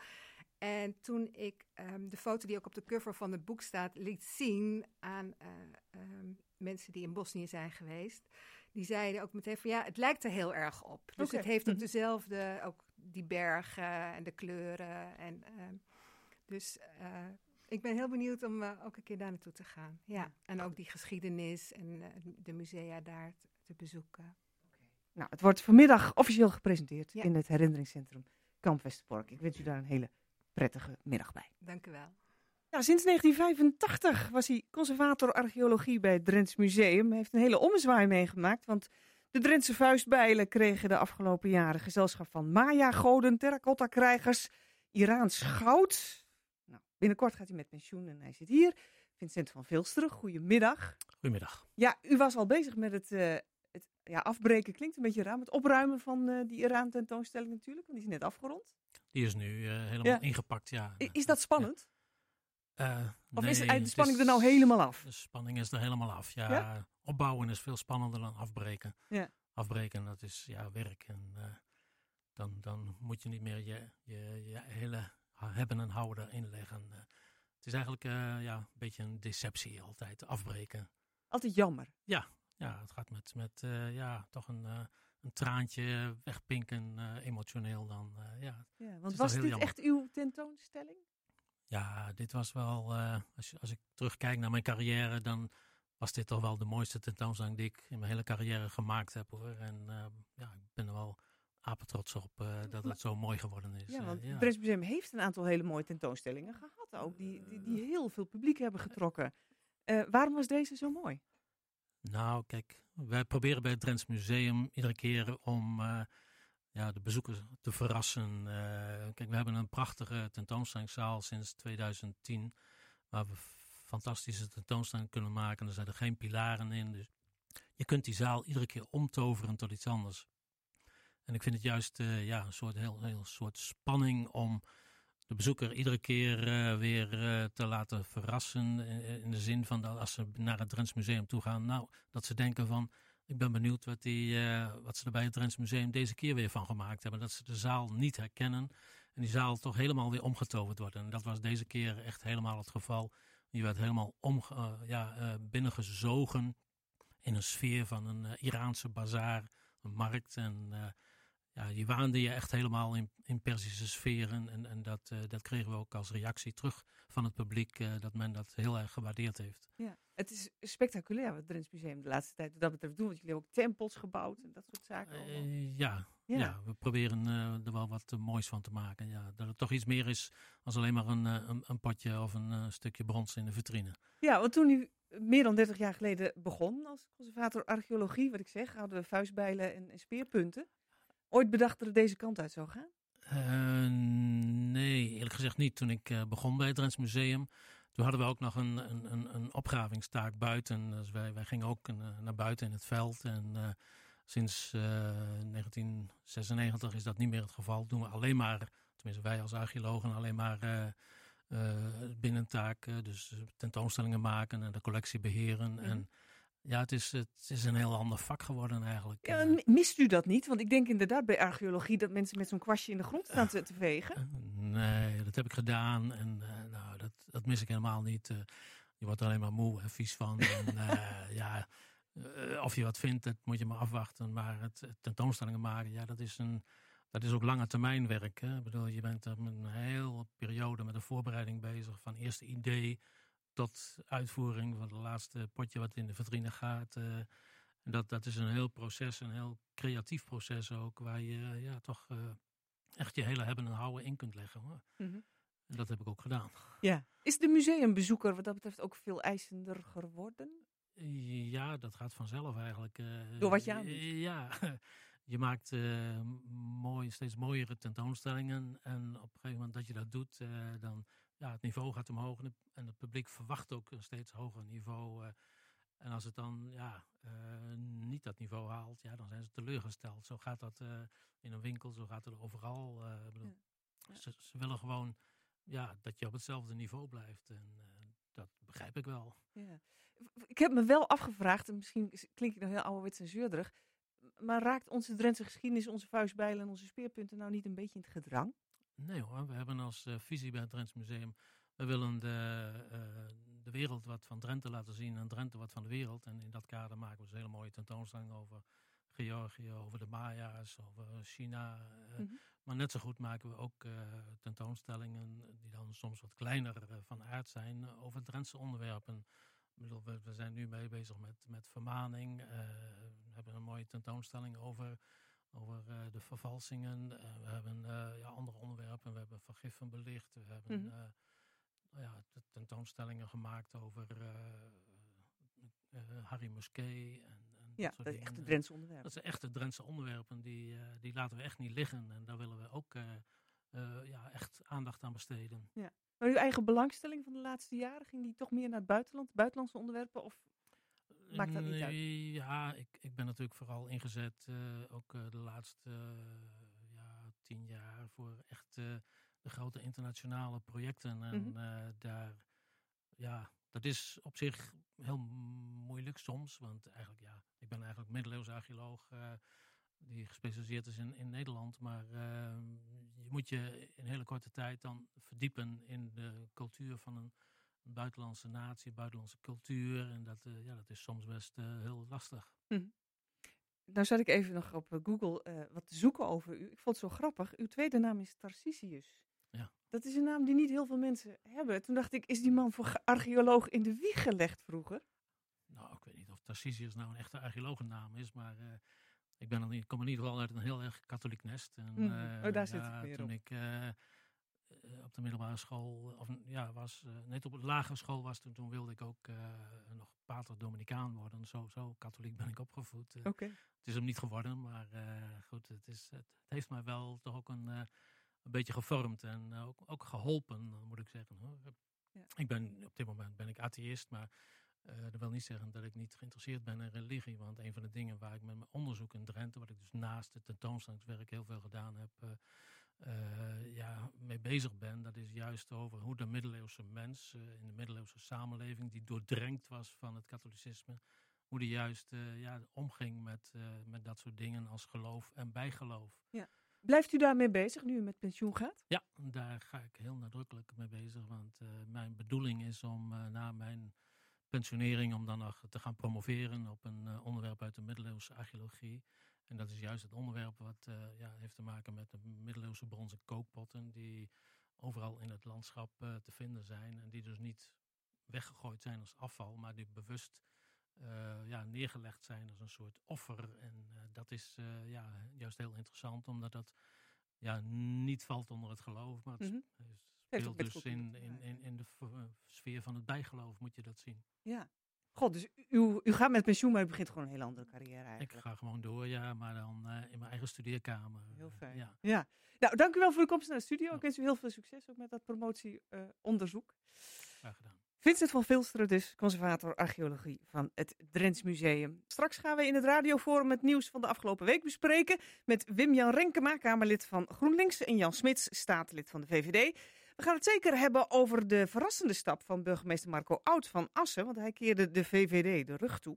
En toen ik um, de foto die ook op de cover van het boek staat, liet zien aan uh, um, mensen die in Bosnië zijn geweest, die zeiden ook meteen van ja, het lijkt er heel erg op. Dus okay. het heeft ook dezelfde, ook die bergen en de kleuren. En, uh, dus ik ben heel benieuwd om uh, ook een keer daar naartoe te gaan. Ja, en ook die geschiedenis en uh, de musea daar te, te bezoeken. Okay. Nou, het wordt vanmiddag officieel gepresenteerd ja. in het herinneringscentrum Kamp Westerbork. Ik wens u daar een hele prettige middag bij. Dank u wel. Ja, sinds 1985 was hij conservator archeologie bij het Drents Museum. Hij heeft een hele ommezwaai meegemaakt, want de Drentse vuistbijlen kregen de afgelopen jaren gezelschap van Maya-goden, terracotta-krijgers, Iraans goud, Binnenkort gaat hij met pensioen en hij zit hier. Vincent van Vilsteren, goedemiddag. Goedemiddag. Ja, u was al bezig met het, uh, het ja, afbreken, klinkt een beetje raar, het opruimen van uh, die Iran tentoonstelling natuurlijk, want die is net afgerond. Die is nu uh, helemaal ja. ingepakt, ja. Is dat spannend? Ja. of nee, is de spanning is, er nou helemaal af? De spanning is er helemaal af, ja. ja? Opbouwen is veel spannender dan afbreken. Ja. Afbreken, dat is ja, werk en dan, dan moet je niet meer je, je, je hele hebben en houden inleggen. Eh, het is eigenlijk uh, ja, een beetje een deceptie altijd, afbreken. Altijd jammer. Ja, ja het gaat met, met uh, ja, toch een, een traantje wegpinken, emotioneel dan. ja, ja, want was dit jammer. echt uw tentoonstelling? Ja, dit was wel, als, je, als ik terugkijk naar mijn carrière, dan was dit toch wel de mooiste tentoonstelling die ik in mijn hele carrière gemaakt heb hoor. En ja, ik ben er wel apetrots op uh, dat het zo mooi geworden is. Ja, eh, want ja. het Museum heeft een aantal hele mooie tentoonstellingen gehad ook, die, die, die heel veel publiek hebben getrokken. Uh, waarom was deze zo mooi? Nou, kijk, wij proberen bij het Drents Museum iedere keer om ja, de bezoekers te verrassen. kijk, we hebben een prachtige tentoonstellingszaal sinds 2010, waar we fantastische tentoonstellingen kunnen maken. Er zijn er geen pilaren in, dus je kunt die zaal iedere keer omtoveren tot iets anders. En ik vind het juist ja, een soort, heel, heel soort spanning om de bezoeker iedere keer weer te laten verrassen. In, de zin van dat als ze naar het Drents Museum toe gaan, nou, dat ze denken van ik ben benieuwd wat, die, wat ze er bij het Drents Museum deze keer weer van gemaakt hebben. Dat ze de zaal niet herkennen en die zaal toch helemaal weer omgetoverd wordt. En dat was deze keer echt helemaal het geval. Die werd helemaal om, ja, binnengezogen in een sfeer van een Iraanse bazaar, een markt. En ja, je waande je echt helemaal in, in Persische sferen. En, en dat, uh, dat kregen we ook als reactie terug van het publiek, uh, dat men dat heel erg gewaardeerd heeft. Ja, het is spectaculair wat het Drents Museum de laatste tijd dat betreft doen. Want jullie hebben ook tempels gebouwd en dat soort zaken. Uh, ja, ja. ja. we proberen er wel wat moois van te maken. Ja, dat het toch iets meer is als alleen maar een, een, een potje of een stukje brons in de vitrine. Ja, want toen u meer dan 30 jaar geleden begon als conservator archeologie, wat ik zeg, hadden we vuistbijlen en, en speerpunten ooit bedacht dat het deze kant uit zou gaan? Uh, nee, eerlijk gezegd niet. Toen ik uh, begon bij het Drents Museum, toen hadden we ook nog een, een, een, een opgravingstaak buiten. Dus wij, wij gingen ook uh, naar buiten in het veld. En sinds 1996 is dat niet meer het geval. Doen we alleen maar, tenminste wij als archeologen, alleen maar binnentaak. dus tentoonstellingen maken en de collectie beheren. En mhm. Ja, het is, het is een heel ander vak geworden eigenlijk. Ja, eh. mist u dat niet? Want ik denk inderdaad bij archeologie dat mensen met zo'n kwastje in de grond staan te, te vegen. Eh, nee, dat heb ik gedaan en uh, nou, dat, dat mis ik helemaal niet. Uh, je wordt er alleen maar moe en vies van. en, ja, of je wat vindt, dat moet je maar afwachten. Maar het, tentoonstellingen maken, ja, dat is, een, dat is ook lange termijn werk. Hè? Ik bedoel, je bent er een hele periode met de voorbereiding bezig. Van eerste idee tot uitvoering van het laatste potje wat in de vitrine gaat. Uh, en dat, dat is een heel proces, een heel creatief proces ook, waar je ja, toch uh, echt je hele hebben en houden in kunt leggen. Hoor. Mm -hmm. En dat heb ik ook gedaan. Ja. Is de museumbezoeker wat dat betreft ook veel eisender geworden? Ja, dat gaat vanzelf eigenlijk. Uh, Door wat je aan Ja, je maakt mooi, steeds mooiere tentoonstellingen. En op een gegeven moment dat je dat doet, dan ja, het niveau gaat omhoog en, het publiek verwacht ook een steeds hoger niveau. Uh, en als het dan ja, uh, niet dat niveau haalt, ja, dan zijn ze teleurgesteld. Zo gaat dat uh, in een winkel, zo gaat het overal. Bedoel, ja. Ze, ze, willen gewoon ja, dat je op hetzelfde niveau blijft. En dat begrijp ik wel. Ja. Ik heb me wel afgevraagd, en misschien klink ik nog heel ouderwets en zeurderig, maar raakt onze Drentse geschiedenis, onze vuistbijlen en onze speerpunten nou niet een beetje in het gedrang? Nee hoor, we hebben als uh, visie bij het Drents Museum, we willen de, uh, de wereld wat van Drenthe laten zien en Drenthe wat van de wereld. En in dat kader maken we een hele mooie tentoonstelling over Georgië, over de Maya's, over China. Mm -hmm. Maar net zo goed maken we ook tentoonstellingen die dan soms wat kleiner van aard zijn over Drentse onderwerpen. Bedoel, we, we, zijn nu mee bezig met, met vermaning. we hebben een mooie tentoonstelling over over uh, de vervalsingen. Uh, we hebben uh, ja, andere onderwerpen. We hebben vergiffen belicht. We hebben mm -hmm. ja, tentoonstellingen gemaakt over Harry Musquet. En, en ja, dat, dat is echte Drentse onderwerpen. Dat zijn echte Drentse onderwerpen. Die, die laten we echt niet liggen. En daar willen we ook ja, echt aandacht aan besteden. Ja. Maar uw eigen belangstelling van de laatste jaren, ging die toch meer naar het buitenland, buitenlandse onderwerpen? Of Maakt dat niet uit? Ja, ik, ik ben natuurlijk vooral ingezet, uh, ook uh, de laatste uh, ja, tien jaar, voor echt de grote internationale projecten. En mm -hmm. daar, ja, dat is op zich heel moeilijk soms. Want eigenlijk, ja, ik ben eigenlijk middeleeuws archeoloog die gespecialiseerd is in, in Nederland. Maar je moet je in hele korte tijd dan verdiepen in de cultuur van een buitenlandse natie, buitenlandse cultuur. En dat, uh, ja, dat is soms best uh, heel lastig. Hm. Nou zat ik even nog op eh, Google wat te zoeken over u. Ik vond het zo grappig. Uw tweede naam is Tarcisius. Ja. Dat is een naam die niet heel veel mensen hebben. Toen dacht ik, is die man voor archeoloog in de wieg gelegd vroeger? Nou, ik weet niet of Tarcisius nou een echte archeologennaam is, maar ik, ben dan, ik kom in ieder geval uit een heel erg katholiek nest. En, mm. oh, daar zit ik weer Toen op. ik uh, op de middelbare school, of ja, was, uh, net op de lagere school was, toen, toen wilde ik ook uh, nog pater Dominicaan worden. Zo, zo katholiek ben ik opgevoed. Okay. Het is hem niet geworden, maar goed, het, is, het, het, heeft mij wel toch ook een, een beetje gevormd en ook, ook geholpen, moet ik zeggen. Hoor. Ja. Ik ben, op dit moment ben ik atheïst, maar dat wil niet zeggen dat ik niet geïnteresseerd ben in religie. Want een van de dingen waar ik met mijn onderzoek in Drenthe, wat ik dus naast het tentoonstellingswerk heel veel gedaan heb, uh, ja, mee bezig ben. Dat is juist over hoe de middeleeuwse mens in de middeleeuwse samenleving, die doordrenkt was van het katholicisme, hoe die juist ja, omging met, met dat soort dingen als geloof en bijgeloof. Ja. Blijft u daarmee bezig nu u met pensioen gaat? Ja, daar ga ik heel nadrukkelijk mee bezig. Want mijn bedoeling is om na mijn pensionering om dan nog te gaan promoveren op een onderwerp uit de middeleeuwse archeologie. En dat is juist het onderwerp wat uh, ja, heeft te maken met de middeleeuwse bronzen kookpotten die overal in het landschap uh, te vinden zijn. En die dus niet weggegooid zijn als afval, maar die bewust ja, neergelegd zijn als een soort offer. En dat is ja, juist heel interessant, omdat dat ja, niet valt onder het geloof, maar het mm -hmm. speelt dus in, in, in, in de sfeer van het bijgeloof, moet je dat zien. Ja. God, dus u, u gaat met pensioen, maar u begint gewoon een hele andere carrière eigenlijk. Ik ga gewoon door, ja, maar dan uh, in mijn eigen studeerkamer. Heel fijn. Ja. ja. Nou, dank u wel voor uw komst naar de studio. Ik wens u heel veel succes ook met dat promotieonderzoek. Graag gedaan. Vincent van Vilsteren dus, conservator archeologie van het Drents Museum. Straks gaan we in het radioforum het nieuws van de afgelopen week bespreken met Wim-Jan Renkema, Kamerlid van GroenLinks en Jan Smits, staatslid van de VVD. We gaan het zeker hebben over de verrassende stap van burgemeester Marco Oud van Assen, want hij keerde de VVD de rug toe.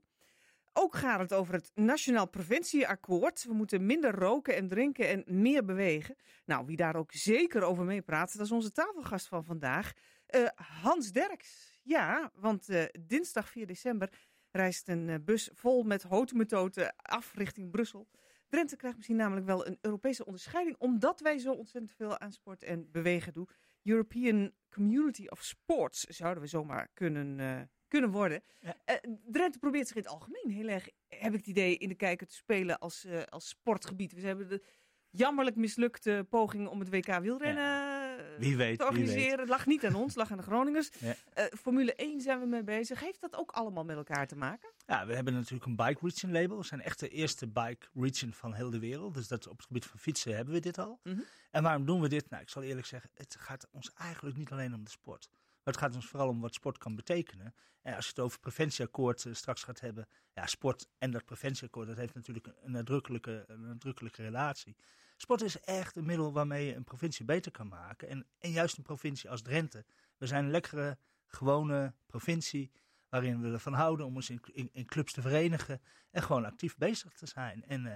Ook gaat het over het Nationaal Preventieakkoord. We moeten minder roken en drinken en meer bewegen. Nou, wie daar ook zeker over meepraat, dat is onze tafelgast van vandaag, uh, Hans Derks. Ja, want uh, dinsdag 4 december reist een uh, bus vol met houtmethoden af richting Brussel. Drenthe krijgt misschien namelijk wel een Europese onderscheiding, omdat wij zo ontzettend veel aan sport en bewegen doen. European Community of Sports zouden we zomaar kunnen, uh, kunnen worden. Ja. Uh, Drenthe probeert zich in het algemeen heel erg, heb ik het idee, in de kijker te spelen als, uh, als sportgebied. We hebben de jammerlijk mislukte poging om het WK wielrennen ja. Wie weet, te organiseren. Het lag niet aan ons, lag aan de Groningers. Ja. Formule 1 zijn we mee bezig. Heeft dat ook allemaal met elkaar te maken? Ja, we hebben natuurlijk een bike region label. We zijn echt de eerste bike region van heel de wereld. Dus dat op het gebied van fietsen hebben we dit al. Mm -hmm. En waarom doen we dit? Nou, ik zal eerlijk zeggen, het gaat ons eigenlijk niet alleen om de sport. Maar het gaat ons vooral om wat sport kan betekenen. En als je het over preventieakkoord uh, straks gaat hebben. Ja, sport en dat preventieakkoord, dat heeft natuurlijk een nadrukkelijke, een nadrukkelijke relatie. Sport is echt een middel waarmee je een provincie beter kan maken. En, en juist een provincie als Drenthe. We zijn een lekkere, gewone provincie waarin we ervan houden om ons in, in, in, clubs te verenigen en gewoon actief bezig te zijn. En uh,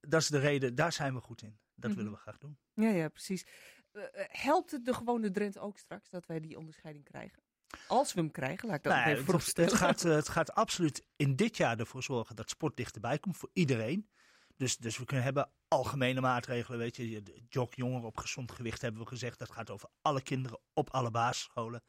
dat is de reden, daar zijn we goed in. Dat mm -hmm. willen we graag doen. Ja, ja, precies. Uh, helpt het de gewone Drenthe ook straks dat wij die onderscheiding krijgen? Als we hem krijgen, laat ik dat nou, even vooropstellen. Het, het, gaat, het gaat absoluut in dit jaar ervoor zorgen dat sport dichterbij komt voor iedereen. Dus, dus we kunnen hebben algemene maatregelen, weet je. Jog jongeren op gezond gewicht hebben we gezegd. Dat gaat over alle kinderen op alle basisscholen.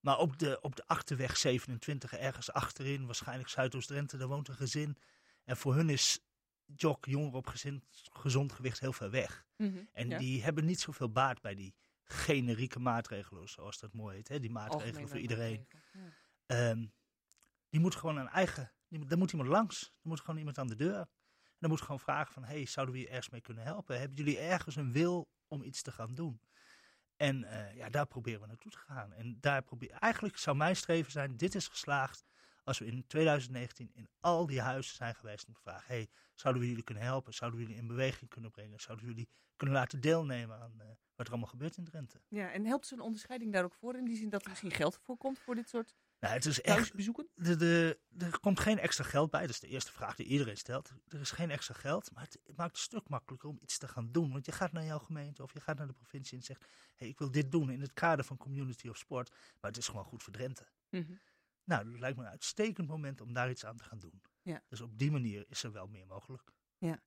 Maar op de, op de achterweg 27, ergens achterin, waarschijnlijk Zuidoost-Drenthe, daar woont een gezin. En voor hun is jog, jongeren op gezin, gezond gewicht heel ver weg. Mm -hmm, en ja. die hebben niet zoveel baat bij die generieke maatregelen, zoals dat mooi heet. Hè? Die maatregelen voor iedereen. Ja. Um, die moet gewoon een eigen, die, daar moet iemand langs. Er moet gewoon iemand aan de deur. Dan moet gewoon vragen van, hey, zouden we je ergens mee kunnen helpen? Hebben jullie ergens een wil om iets te gaan doen? En uh, ja, daar proberen we naartoe te gaan. En daar probeer, eigenlijk zou mijn streven zijn, dit is geslaagd als we in 2019 in al die huizen zijn geweest om te vragen, hey, zouden we jullie kunnen helpen? Zouden we jullie in beweging kunnen brengen? Zouden we jullie kunnen laten deelnemen aan uh, wat er allemaal gebeurt in Drenthe? Ja, en helpt zo'n onderscheiding daar ook voor in die zin dat er misschien geld voor komt voor dit soort nou, het is echt, bezoeken? De, de, er komt geen extra geld bij. Dat is de eerste vraag die iedereen stelt. Er is geen extra geld, maar het maakt het een stuk makkelijker om iets te gaan doen. Want je gaat naar jouw gemeente of je gaat naar de provincie en zegt: hey, ik wil dit doen in het kader van community of sport. Maar het is gewoon goed voor Drenthe. Mm -hmm. Nou, dat lijkt me een uitstekend moment om daar iets aan te gaan doen. Ja. Dus op die manier is er wel meer mogelijk. Ja.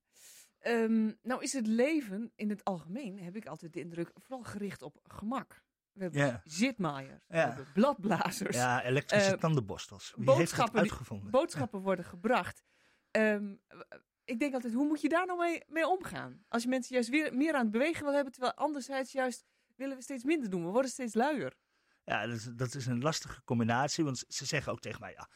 Um, nou is het leven in het algemeen, heb ik altijd de indruk, vooral gericht op gemak. We hebben yeah. zitmaaiers, yeah. we hebben bladblazers. Ja, elektrische uh, tandenborstels. Wie boodschappen, heeft uitgevonden? Boodschappen worden gebracht. Um, ik denk altijd, hoe moet je daar nou mee, mee, omgaan? Als je mensen juist weer meer aan het bewegen wil hebben, terwijl anderzijds juist willen we steeds minder doen. We worden steeds luier. Ja, dat is, dat is een lastige combinatie, want ze zeggen ook tegen mij, ja,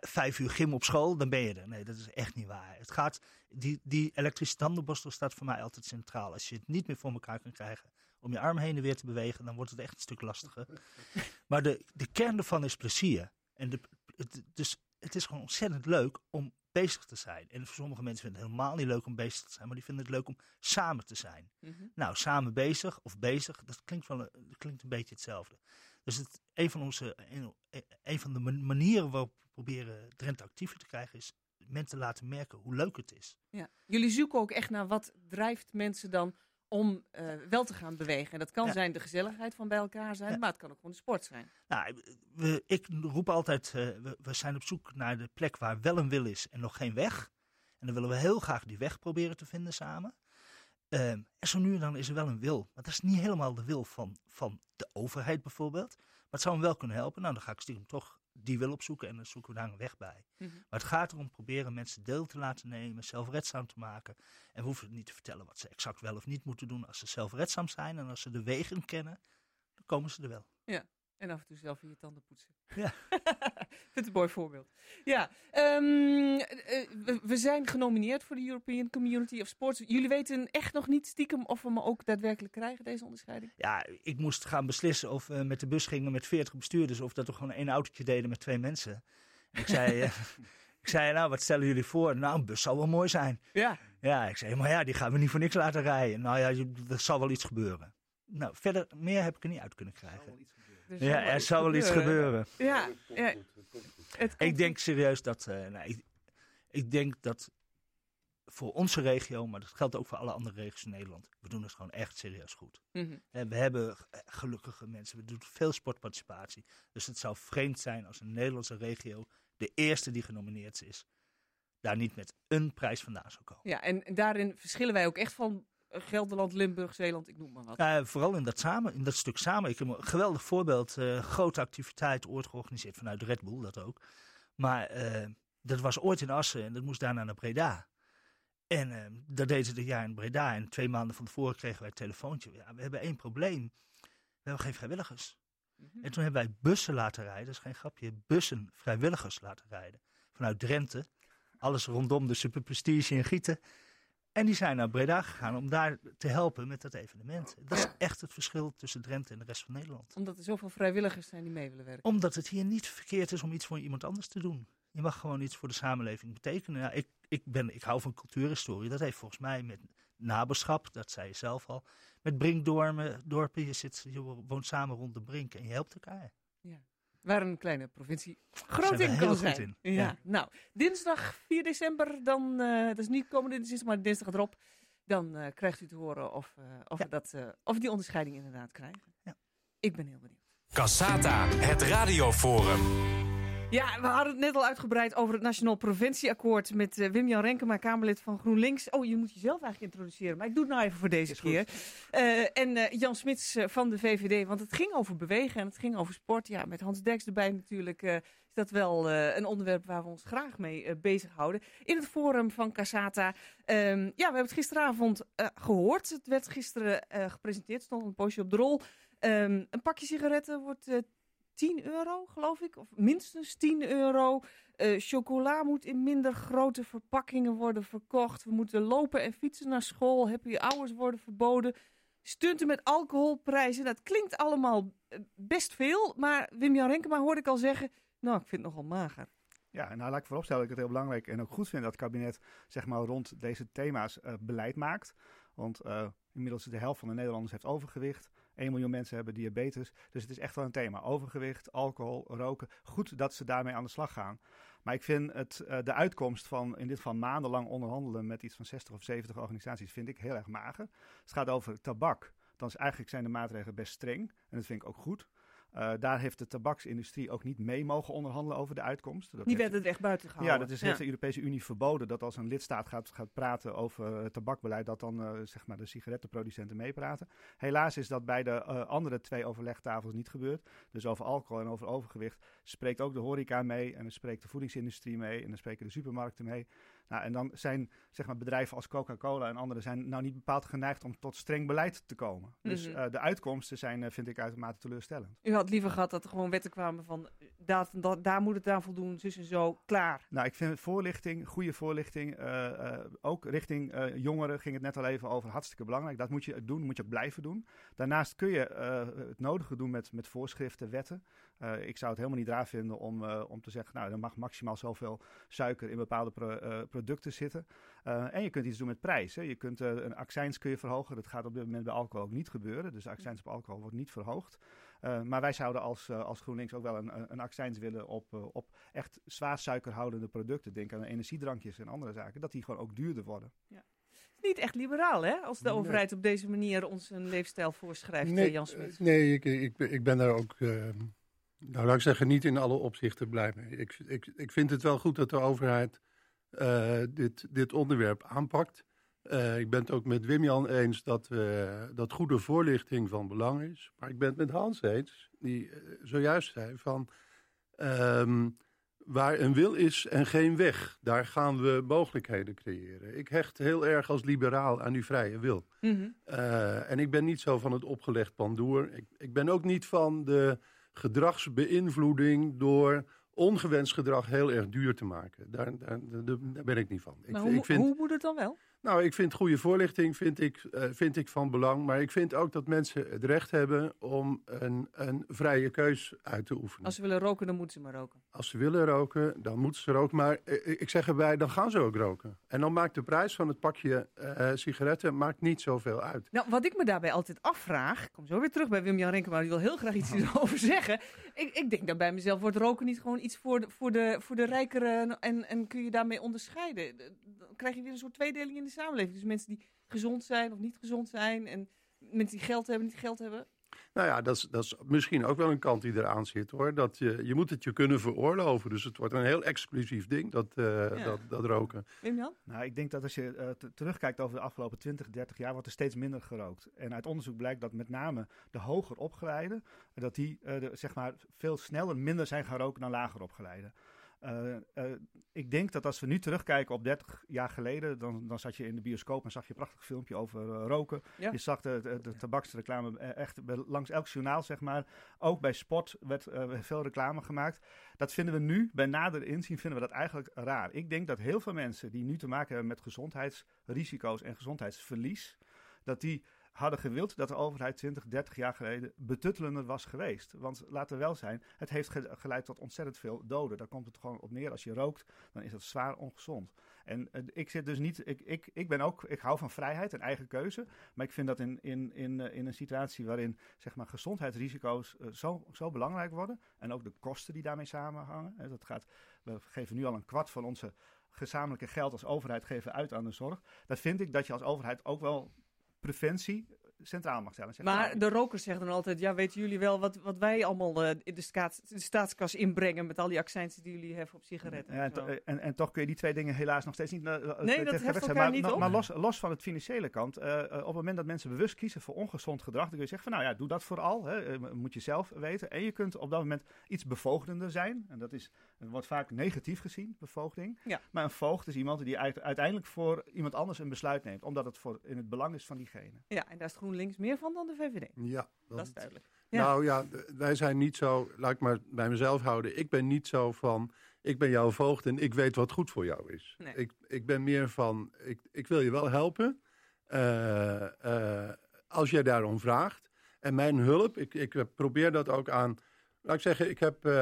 vijf uur gym op school, dan ben je er. Nee, dat is echt niet waar. Het gaat, die, die elektrische tandenborstel staat voor mij altijd centraal. Als je het niet meer voor elkaar kan krijgen om je arm heen en weer te bewegen, dan wordt het echt een stuk lastiger. maar de, de kern ervan is plezier. En de, het, dus het is gewoon ontzettend leuk om bezig te zijn. En voor sommige mensen vinden het helemaal niet leuk om bezig te zijn, maar die vinden het leuk om samen te zijn. Mhm. Nou, samen bezig of bezig, dat klinkt, wel, dat klinkt een beetje hetzelfde. Dus het, een, van onze, een, een van de manieren waarop we proberen Drenthe actiever te krijgen is mensen laten merken hoe leuk het is. Ja. Jullie zoeken ook echt naar wat drijft mensen dan om uh, wel te gaan bewegen. En dat kan zijn de gezelligheid van bij elkaar zijn, maar het kan ook gewoon de sport zijn. Nou, we, ik roep altijd, uh, we, we, zijn op zoek naar de plek waar wel een wil is en nog geen weg. En dan willen we heel graag die weg proberen te vinden samen. Uh, en zo nu en dan is er wel een wil. Maar dat is niet helemaal de wil van, van de overheid bijvoorbeeld. Maar het zou hem wel kunnen helpen. Nou, dan ga ik stiekem toch die wil opzoeken en dan zoeken we daar een weg bij. Mhm. Maar het gaat erom proberen mensen deel te laten nemen, zelfredzaam te maken. En we hoeven niet te vertellen wat ze exact wel of niet moeten doen. Als ze zelfredzaam zijn en als ze de wegen kennen, dan komen ze er wel. Ja. En af en toe zelf in je tanden poetsen. Ja. Dit is een mooi voorbeeld. Ja, ehm, eh, we, zijn genomineerd voor de European Community of Sports. Jullie weten echt nog niet stiekem of we hem ook daadwerkelijk krijgen, deze onderscheiding? Ja, ik moest gaan beslissen of we met de bus gingen met 40 bestuurders of dat we gewoon één autootje deden met twee mensen. En ik zei, uh, ik zei, nou, wat stellen jullie voor? Nou, een bus zou wel mooi zijn. Ja. Ja, ik zei, maar ja, die gaan we niet voor niks laten rijden. Nou ja, er zal wel iets gebeuren. Nou, verder, meer heb ik er niet uit kunnen krijgen. Ja, er zal wel iets gebeuren. Ja, ja. Ik denk serieus dat. Uh, nou, ik, ik, denk dat voor onze regio, maar dat geldt ook voor alle andere regio's in Nederland. We doen het gewoon echt serieus goed. Mm -hmm. we hebben gelukkige mensen, we doen veel sportparticipatie. Dus het zou vreemd zijn als een Nederlandse regio de eerste die genomineerd is, daar niet met een prijs vandaan zou komen. Ja, en daarin verschillen wij ook echt van Gelderland, Limburg, Zeeland, ik noem maar wat. Uh, vooral in dat, samen, in dat stuk samen. Ik heb een geweldig voorbeeld. Uh, grote activiteit ooit georganiseerd vanuit Red Bull, dat ook. Maar uh, dat was ooit in Assen en dat moest daarna naar Breda. En uh, dat deden ze dit jaar in Breda. En twee maanden van tevoren kregen wij het telefoontje. Ja, we hebben één probleem. We hebben geen vrijwilligers. Mm -hmm. En toen hebben wij bussen laten rijden. Dat is geen grapje. Bussen vrijwilligers laten rijden. Vanuit Drenthe. Alles rondom de Super Prestige in Gieten. En die zijn naar Breda gegaan om daar te helpen met dat evenement. Dat is echt het verschil tussen Drenthe en de rest van Nederland. Omdat er zoveel vrijwilligers zijn die mee willen werken. Omdat het hier niet verkeerd is om iets voor iemand anders te doen. Je mag gewoon iets voor de samenleving betekenen. Ja, ik, ik, ben, ik hou van cultuurhistorie. Dat heeft volgens mij met naberschap, dat zei je zelf al. Met brinkdormen, dorpen, je, zit, je woont samen rond de brink en je helpt elkaar. Ja waar een kleine provincie groot in kan zijn. In. Ja. Nou, dinsdag 4 december, dan, uh, dat is niet komende dinsdag, maar dinsdag erop, dan uh, krijgt u te horen of, uh, of, we dat, of we die onderscheiding inderdaad krijgen. Ja. Ik ben heel benieuwd. Cassata, het radioforum. Ja, we hadden het net al uitgebreid over het Nationaal Preventieakkoord met uh, Wim-Jan Renkema, Kamerlid van GroenLinks. Oh, je moet jezelf eigenlijk introduceren, maar ik doe het nou even voor deze keer. Uh, en uh, Jan Smits van de VVD, want het ging over bewegen en het ging over sport. Ja, met Hans Deks erbij natuurlijk is dat wel een onderwerp waar we ons graag mee bezighouden. In het forum van Casata. Um, ja, we hebben het gisteravond gehoord. Het werd gisteren gepresenteerd, stond een poosje op de rol. Um, een pakje sigaretten wordt 10 euro, geloof ik. Of minstens 10 euro. Uh, chocola moet in minder grote verpakkingen worden verkocht. We moeten lopen en fietsen naar school. Happy hours worden verboden. Stunten met alcoholprijzen. Dat klinkt allemaal eh, best veel. Maar Wim-Jan Renkema hoorde ik al zeggen... Nou, ik vind het nogal mager. Ja, nou laat ik vooropstellen dat ik het heel belangrijk en ook goed vind dat het kabinet zeg maar, rond deze thema's uh, beleid maakt. Want uh, inmiddels de helft van de Nederlanders heeft overgewicht. 1 miljoen mensen hebben diabetes. Dus het is echt wel een thema. Overgewicht, alcohol, roken. Goed dat ze daarmee aan de slag gaan. Maar ik vind het, uh, de uitkomst van in dit geval maandenlang onderhandelen met iets van 60 of 70 organisaties vind ik heel erg mager. Het gaat over tabak. Dan is eigenlijk zijn de maatregelen best streng. En dat vind ik ook goed. Uh, daar heeft de tabaksindustrie ook niet mee mogen onderhandelen over de uitkomst. Dat Die werd het echt buiten gehouden. Ja, dat is, heeft de Europese Unie verboden dat als een lidstaat gaat, gaat praten over het tabakbeleid, dat dan uh, zeg maar de sigarettenproducenten meepraten. Helaas is dat bij de uh, andere twee overlegtafels niet gebeurd. Dus over alcohol en over overgewicht spreekt ook de horeca mee en dan spreekt de voedingsindustrie mee en dan spreken de supermarkten mee. Nou, en dan zijn zeg maar, bedrijven als Coca-Cola en anderen zijn nou niet bepaald geneigd om tot streng beleid te komen. Dus mm -hmm. uh, de uitkomsten zijn, uh, vind ik, uitermate teleurstellend. U had liever gehad dat er gewoon wetten kwamen van dat, dat, daar moet het aan voldoen, zus en zo, klaar. Nou, ik vind voorlichting, goede voorlichting, uh, ook richting jongeren ging het net al even over, hartstikke belangrijk. Dat moet je doen, moet je ook blijven doen. Daarnaast kun je het nodige doen met, met voorschriften, wetten. Ik zou het helemaal niet raar vinden om, om te zeggen, nou, er mag maximaal zoveel suiker in bepaalde pro, producten zitten. en je kunt iets doen met prijs. Hè. Je kunt een accijns kun je verhogen. Dat gaat op dit moment bij alcohol ook niet gebeuren. Dus de accijns op alcohol wordt niet verhoogd. Uh, maar wij zouden als, uh, als GroenLinks ook wel een, een accijns willen op, uh, op echt zwaar suikerhoudende producten. Denk aan energiedrankjes en andere zaken. Dat die gewoon ook duurder worden. Ja. Niet echt liberaal, hè? Als de nee. overheid op deze manier ons een leefstijl voorschrijft, nee, Jan Smit. Nee, ik, ik, ik ben daar ook, nou laat ik zeggen, niet in alle opzichten blij mee. Ik, ik, ik vind het wel goed dat de overheid dit, dit onderwerp aanpakt. Uh, ik ben het ook met Wim-Jan eens dat, uh, dat goede voorlichting van belang is. Maar ik ben het met Hans eens, die uh, zojuist zei van... Um, waar een wil is en geen weg, daar gaan we mogelijkheden creëren. Ik hecht heel erg als liberaal aan die vrije wil. Mm -hmm. en ik ben niet zo van het opgelegd pandoer. Ik, ik ben ook niet van de gedragsbeïnvloeding door ongewenst gedrag heel erg duur te maken. Daar, daar, daar ben ik niet van. Maar ik, hoe, ik vind, hoe moet het dan wel? Nou, ik vind goede voorlichting vind ik, uh, vind ik van belang. Maar ik vind ook dat mensen het recht hebben om een, een vrije keus uit te oefenen. Als ze willen roken, dan moeten ze maar roken. Als ze willen roken, dan moeten ze roken. Maar uh, ik zeg erbij, dan gaan ze ook roken. En dan maakt de prijs van het pakje uh, sigaretten maakt niet zoveel uit. Nou, wat ik me daarbij altijd afvraag... Ik kom zo weer terug bij Wim-Jan Renkema, die wil heel graag iets over zeggen. Ik, ik denk dat bij mezelf wordt roken niet gewoon iets voor de, voor de, voor de rijkeren... En, en kun je daarmee onderscheiden. Dan krijg je weer een soort tweedeling in de samenleving. Dus mensen die gezond zijn of niet gezond zijn. En mensen die geld hebben, niet geld hebben. Nou ja, dat is, dat is misschien ook wel een kant die eraan zit hoor. Dat je, je moet het je kunnen veroorloven. Dus het wordt een heel exclusief ding, dat, uh, ja. dat, dat roken. Wim-Jan? Nou, ik denk dat als je uh, terugkijkt over de afgelopen 20, 30 jaar, wordt er steeds minder gerookt. En uit onderzoek blijkt dat met name de hoger opgeleiden, dat die uh, de, zeg maar veel sneller minder zijn gaan roken dan lager opgeleiden. Uh, uh, ik denk dat als we nu terugkijken op 30 jaar geleden, dan, dan zat je in de bioscoop en zag je een prachtig filmpje over uh, roken. Ja. Je zag de, de, de tabaksreclame echt langs elk journaal, zeg maar. Ook bij sport werd veel reclame gemaakt. Dat vinden we nu, bij nader inzien, vinden we dat eigenlijk raar. Ik denk dat heel veel mensen die nu te maken hebben met gezondheidsrisico's en gezondheidsverlies, dat die hadden gewild dat de overheid 20, 30 jaar geleden betuttelender was geweest. Want laten we wel zijn, het heeft geleid tot ontzettend veel doden. Daar komt het gewoon op neer. Als je rookt, dan is dat zwaar ongezond. En uh, ik zit dus niet, ik, ik, ik ben ook, ik hou van vrijheid en eigen keuze. Maar ik vind dat in, in, in, uh, in een situatie waarin zeg maar, gezondheidsrisico's uh, zo, zo belangrijk worden. En ook de kosten die daarmee samenhangen. Hè, dat gaat, we geven nu al een kwart van onze gezamenlijke geld als overheid geven uit aan de zorg. Dan vind ik dat je als overheid ook wel preventie centraal mag stellen. Maar de rokers zeggen dan altijd, ja weten jullie wel wat, wat wij allemaal uh, in de, staats, de staatskas inbrengen met al die accijnsen die jullie hebben op sigaretten. Ja, en, to, en, en, toch kun je die twee dingen helaas nog steeds niet... Uh, nee, dat heft elkaar maar, niet maar, op. Maar los, los van het financiële kant, uh, op het moment dat mensen bewust kiezen voor ongezond gedrag, dan kun je zeggen van nou ja, doe dat vooral, hè, moet je zelf weten. En je kunt op dat moment iets bevoogdender zijn. En dat is, het wordt vaak negatief gezien, bevoogding. Ja. Maar een voogd is iemand die uiteindelijk voor iemand anders een besluit neemt, omdat het voor, in het belang is van diegene. Ja, en daar is GroenLinks meer van dan de VVD. Ja, dat, dat is duidelijk. Ja. Nou ja, wij zijn niet zo, laat ik maar bij mezelf houden. Ik ben niet zo van, ik ben jouw voogd en ik weet wat goed voor jou is. Nee. Ik, ik ben meer van, ik, ik wil je wel helpen. Uh, uh, als jij daarom vraagt. En mijn hulp, ik, ik probeer dat ook aan... Laat ik zeggen, ik heb uh,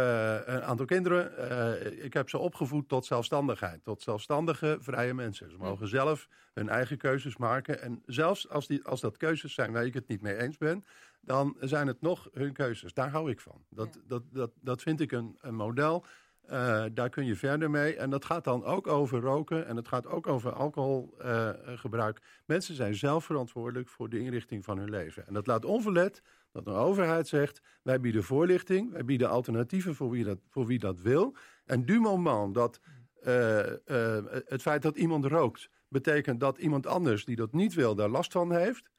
een aantal kinderen. ik heb ze opgevoed tot zelfstandigheid. Tot zelfstandige, vrije mensen. Ze mogen zelf hun eigen keuzes maken. En zelfs als, die, als dat keuzes zijn waar ik het niet mee eens ben... dan zijn het nog hun keuzes. Daar hou ik van. Dat, ja. dat, dat, dat vind ik een, een model... Uh, daar kun je verder mee. En dat gaat dan ook over roken en het gaat ook over alcoholgebruik. Uh, Mensen zijn zelf verantwoordelijk voor de inrichting van hun leven. En dat laat onverlet dat een overheid zegt... wij bieden voorlichting, wij bieden alternatieven voor wie dat, voor wie dat wil. En du moment dat uh, het feit dat iemand rookt... betekent dat iemand anders die dat niet wil daar last van heeft...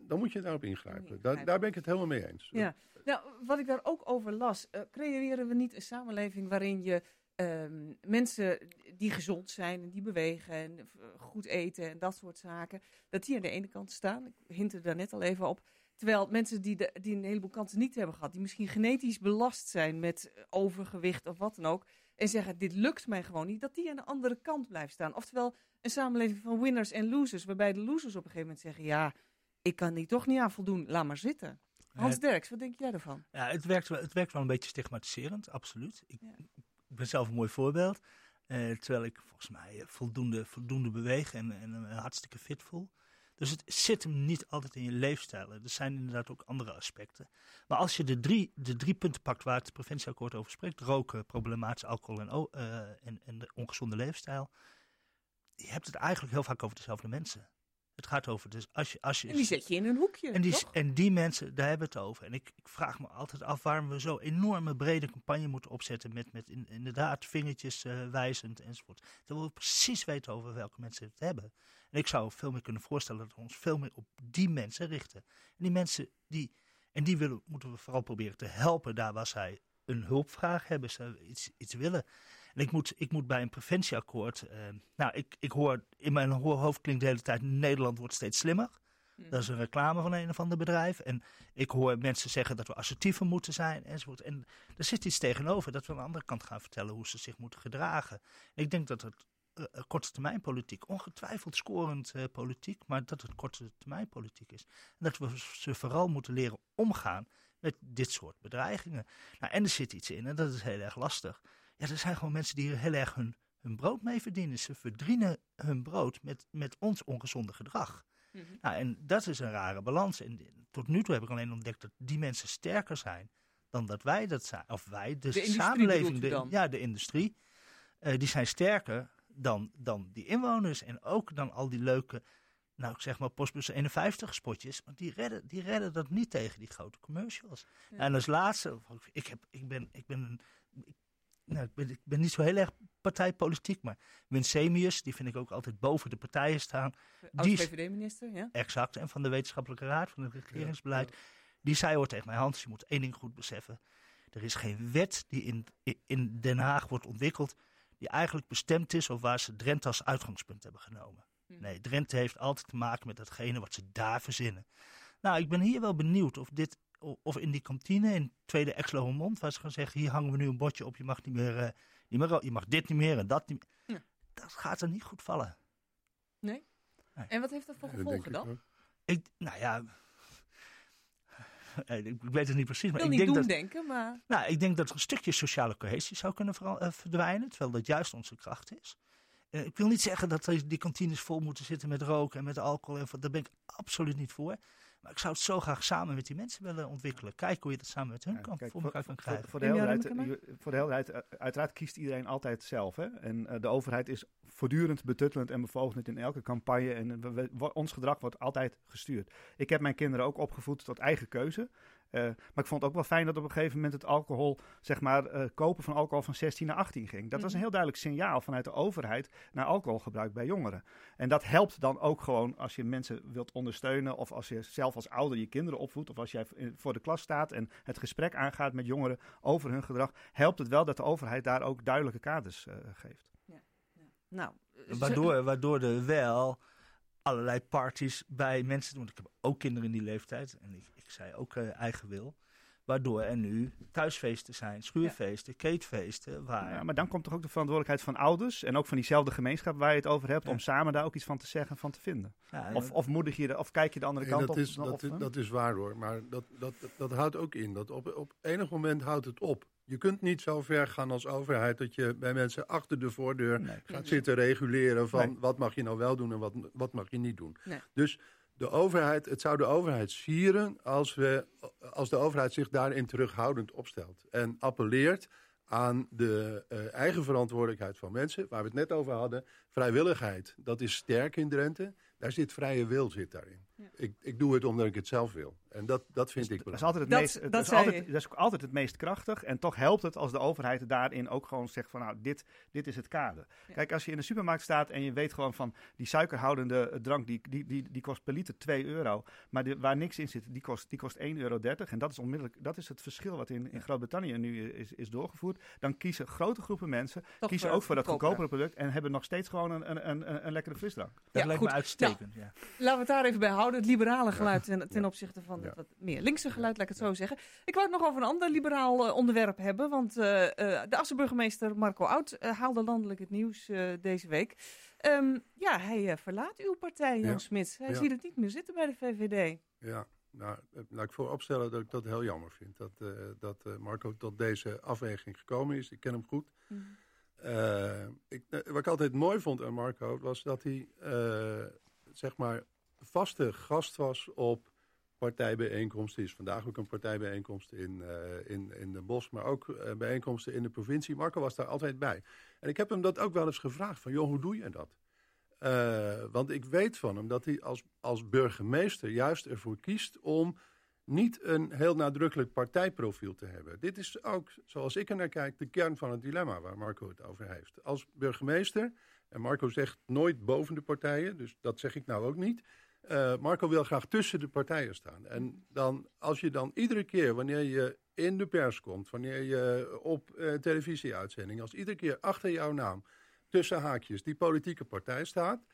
dan moet je daarop ingrijpen. Daar, daar ben ik het helemaal mee eens. Ja. Nou, wat ik daar ook over las, uh, creëren we niet een samenleving waarin je uh, mensen die gezond zijn en die bewegen en goed eten en dat soort zaken, dat die aan de ene kant staan. Ik hinte daar net al even op. Terwijl mensen die, de, die een heleboel kansen niet hebben gehad, die misschien genetisch belast zijn met overgewicht of wat dan ook, en zeggen: Dit lukt mij gewoon niet, dat die aan de andere kant blijft staan. Oftewel, een samenleving van winners en losers, waarbij de losers op een gegeven moment zeggen: Ja, ik kan die toch niet aan voldoen, laat maar zitten. Hans Derks, wat denk jij ervan? Ja, het werkt, wel, het werkt wel een beetje stigmatiserend, absoluut. Ik, ik ben zelf een mooi voorbeeld. Uh, terwijl ik volgens mij voldoende, voldoende beweeg en, en hartstikke fit voel. Dus het zit hem niet altijd in je leefstijl. Er zijn inderdaad ook andere aspecten. Maar als je de drie, de drie punten pakt waar het preventieakkoord over spreekt: roken, problematisch alcohol en, uh, en, en de ongezonde leefstijl. Je hebt het eigenlijk heel vaak over dezelfde mensen. Het gaat over, dus als je... Als je en die zet je in een hoekje, en die, toch? En die mensen, daar hebben we het over. En ik, ik, vraag me altijd af waarom we zo'n enorme brede campagne moeten opzetten met, met in, inderdaad vingertjes uh, wijzend enzovoort. Terwijl we precies weten over welke mensen het hebben. En ik zou veel meer kunnen voorstellen dat we ons veel meer op die mensen richten. En die mensen, die, en die willen, moeten we vooral proberen te helpen daar waar zij een hulpvraag hebben, ze iets, iets willen. En ik moet, ik moet bij een preventieakkoord. Uh, nou, ik, ik hoor in mijn hoofd klinkt de hele tijd: Nederland wordt steeds slimmer. Mm. Dat is een reclame van een of ander bedrijf. En ik hoor mensen zeggen dat we assertiever moeten zijn enzovoort. En er zit iets tegenover dat we aan de andere kant gaan vertellen hoe ze zich moeten gedragen. En ik denk dat het uh, korte termijn politiek, ongetwijfeld scorend uh, politiek, maar dat het korte termijn politiek is. En dat we ze vooral moeten leren omgaan met dit soort bedreigingen. Nou, en er zit iets in en dat is heel erg lastig. Ja, er zijn gewoon mensen die er heel erg hun, hun brood mee verdienen. Ze verdienen hun brood met, met ons ongezonde gedrag. Mm -hmm. nou, en dat is een rare balans. En tot nu toe heb ik alleen ontdekt dat die mensen sterker zijn dan dat wij dat zijn. Of wij, dus de, de samenleving, de, ja, de industrie. Uh, die zijn sterker dan, dan die inwoners. En ook dan al die leuke, nou ik zeg maar Postbus 51 spotjes. Want die redden, die redden dat niet tegen die grote commercials. Ja. En als laatste, ik, heb, ik ben, ik ben. Ik, nou, ik, ben, ik ben niet zo heel erg partijpolitiek, maar Winsemius, die vind ik ook altijd boven de partijen staan. Die VVD-minister, ja? Exact, en van de wetenschappelijke raad, van het regeringsbeleid. Ja, ja. Die zei hoor tegen mij, Hans, je moet één ding goed beseffen. Er is geen wet die in, in Den Haag wordt ontwikkeld, die eigenlijk bestemd is of waar ze Drenthe als uitgangspunt hebben genomen. Hm. Nee, Drenthe heeft altijd te maken met datgene wat ze daar verzinnen. Nou, ik ben hier wel benieuwd of dit of in die kantine in Tweede Exlo waar ze gaan zeggen, hier hangen we nu een bordje op, je mag niet meer, uh, niet meer je mag dit niet meer en dat niet meer. Ja. Dat gaat er niet goed vallen. Nee? nee. En wat heeft dat voor gevolgen dan? Ik, nou ja, ik weet het niet precies. Maar ik wil niet denk doen dat, denken, maar... Nou, ik denk dat een stukje sociale cohesie zou kunnen uh, verdwijnen, terwijl dat juist onze kracht is. Uh, ik wil niet zeggen dat die kantines vol moeten zitten met roken en met alcohol. En daar ben ik absoluut niet voor. Maar ik zou het zo graag samen met die mensen willen ontwikkelen. Kijken hoe je dat samen met hun ja, kan, kijk, voor elkaar kan krijgen. Voor, voor, de helderheid, voor de helderheid, uiteraard kiest iedereen altijd zelf. Hè? En uh, de overheid is voortdurend betuttelend en bevoogdend in elke campagne. En we, we, ons gedrag wordt altijd gestuurd. Ik heb mijn kinderen ook opgevoed tot eigen keuze. Uh, maar ik vond het ook wel fijn dat op een gegeven moment het alcohol, zeg maar, uh, kopen van alcohol van 16 naar 18 ging. Dat was een heel duidelijk signaal vanuit de overheid naar alcoholgebruik bij jongeren. En dat helpt dan ook gewoon als je mensen wilt ondersteunen of als je zelf als ouder je kinderen opvoedt of als jij voor de klas staat en het gesprek aangaat met jongeren over hun gedrag, helpt het wel dat de overheid daar ook duidelijke kaders uh, geeft. Ja. Ja. Nou, waardoor, waardoor er wel allerlei parties bij mensen doen. Ik heb ook kinderen in die leeftijd en ik, ik zei ook uh, eigen wil. Waardoor er nu thuisfeesten zijn, schuurfeesten, ja. keetfeesten. Waar... Ja, maar dan komt toch ook de verantwoordelijkheid van ouders en ook van diezelfde gemeenschap waar je het over hebt, ja. om samen daar ook iets van te zeggen en van te vinden. Ja, of, of moedig je, de, of kijk je de andere kant dat op? Is, of, dat, of, is, dat is waar hoor, maar dat, dat, dat houdt ook in. Dat op, op enig moment houdt het op. Je kunt niet zo ver gaan als overheid dat je bij mensen achter de voordeur nee, gaat zitten reguleren van nee. wat mag je nou wel doen en wat, wat mag je niet doen. Nee. Dus de overheid, het zou de overheid sieren als, we, als de overheid zich daarin terughoudend opstelt. En appelleert aan de uh, eigen verantwoordelijkheid van mensen, waar we het net over hadden. Vrijwilligheid, dat is sterk in Drenthe. Daar zit vrije wil zit daarin. Ja. Ik, ik doe het omdat ik het zelf wil. En dat, dat vind dus ik belangrijk. Dat is, altijd het meest, dat, dat, is altijd, dat is altijd het meest krachtig. En toch helpt het als de overheid daarin ook gewoon zegt van nou, dit, dit is het kader. Ja. Kijk, als je in de supermarkt staat en je weet gewoon van die suikerhoudende drank, die, die, die, die kost per liter 2 euro. Maar die, waar niks in zit, die kost, die kost 1,30 euro. En dat is onmiddellijk, dat is het verschil wat in, in Groot-Brittannië nu is, is doorgevoerd. Dan kiezen grote groepen mensen, toch kiezen ook voor dat goedkopere product en hebben nog steeds gewoon een, een, een, een lekkere frisdrank. Dat ja, lijkt goed. me uitstekend. uitstekend. Ja. Laten we het daar even bij houden. Het liberale geluid ten, ten opzichte van het wat meer linkse geluid, laat ik het zo zeggen. Ik wou het nog over een ander liberaal uh, onderwerp hebben. Want uh, de Assenburgemeester Marco Oud haalde landelijk het nieuws deze week. Um, ja, hij verlaat uw partij, Jan ja. Smit. Hij ziet het niet meer zitten bij de VVD. Ja, nou, laat ik vooropstellen dat ik dat heel jammer vind. Dat, uh, dat uh, Marco tot deze afweging gekomen is. Ik ken hem goed. Mm. Uh, ik, wat ik altijd mooi vond aan Marco was dat hij, zeg maar, vaste gast was op partijbijeenkomsten. is vandaag ook een partijbijeenkomst in, in, in Den Bosch, maar ook bijeenkomsten in de provincie. Marco was daar altijd bij. En ik heb hem dat ook wel eens gevraagd: van joh, hoe doe je dat? Uh, want ik weet van hem dat hij als, als burgemeester juist ervoor kiest om niet een heel nadrukkelijk partijprofiel te hebben. Dit is ook, zoals ik er naar kijk, de kern van het dilemma waar Marco het over heeft. Als burgemeester, en Marco zegt nooit boven de partijen, dus dat zeg ik nou ook niet. Uh, Marco wil graag tussen de partijen staan. En dan, als je dan iedere keer, wanneer je in de pers komt, wanneer je op uh, televisieuitzending, als iedere keer achter jouw naam tussen haakjes die politieke partij staat,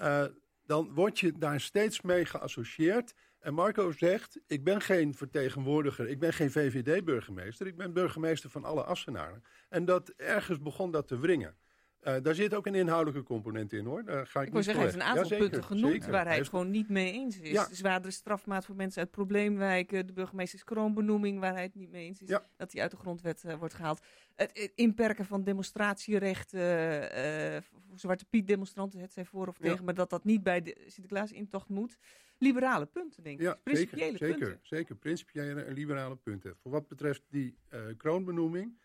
uh, dan word je daar steeds mee geassocieerd. En Marco zegt, ik ben geen vertegenwoordiger, ik ben geen VVD-burgemeester, ik ben burgemeester van alle Assenaren. En dat ergens begon dat te wringen. Uh, daar zit ook een inhoudelijke component in hoor. Daar ga ik ik wil zeggen, hij heeft een aantal ja, punten genoemd zeker. waar hij het gewoon niet mee eens is. Ja. Zwaardere strafmaat voor mensen uit probleemwijken, de burgemeesters kroonbenoeming waar hij het niet mee eens is, ja. dat hij uit de grondwet uh, wordt gehaald. Het, het, inperken van demonstratierechten, uh, voor Zwarte Piet demonstranten, het zij voor of tegen, maar dat dat niet bij de Sinterklaas-intocht moet. Liberale punten, denk ik. Ja, principiële zeker, punten. Zeker, zeker. Principiële en liberale punten. Voor wat betreft die kroonbenoeming,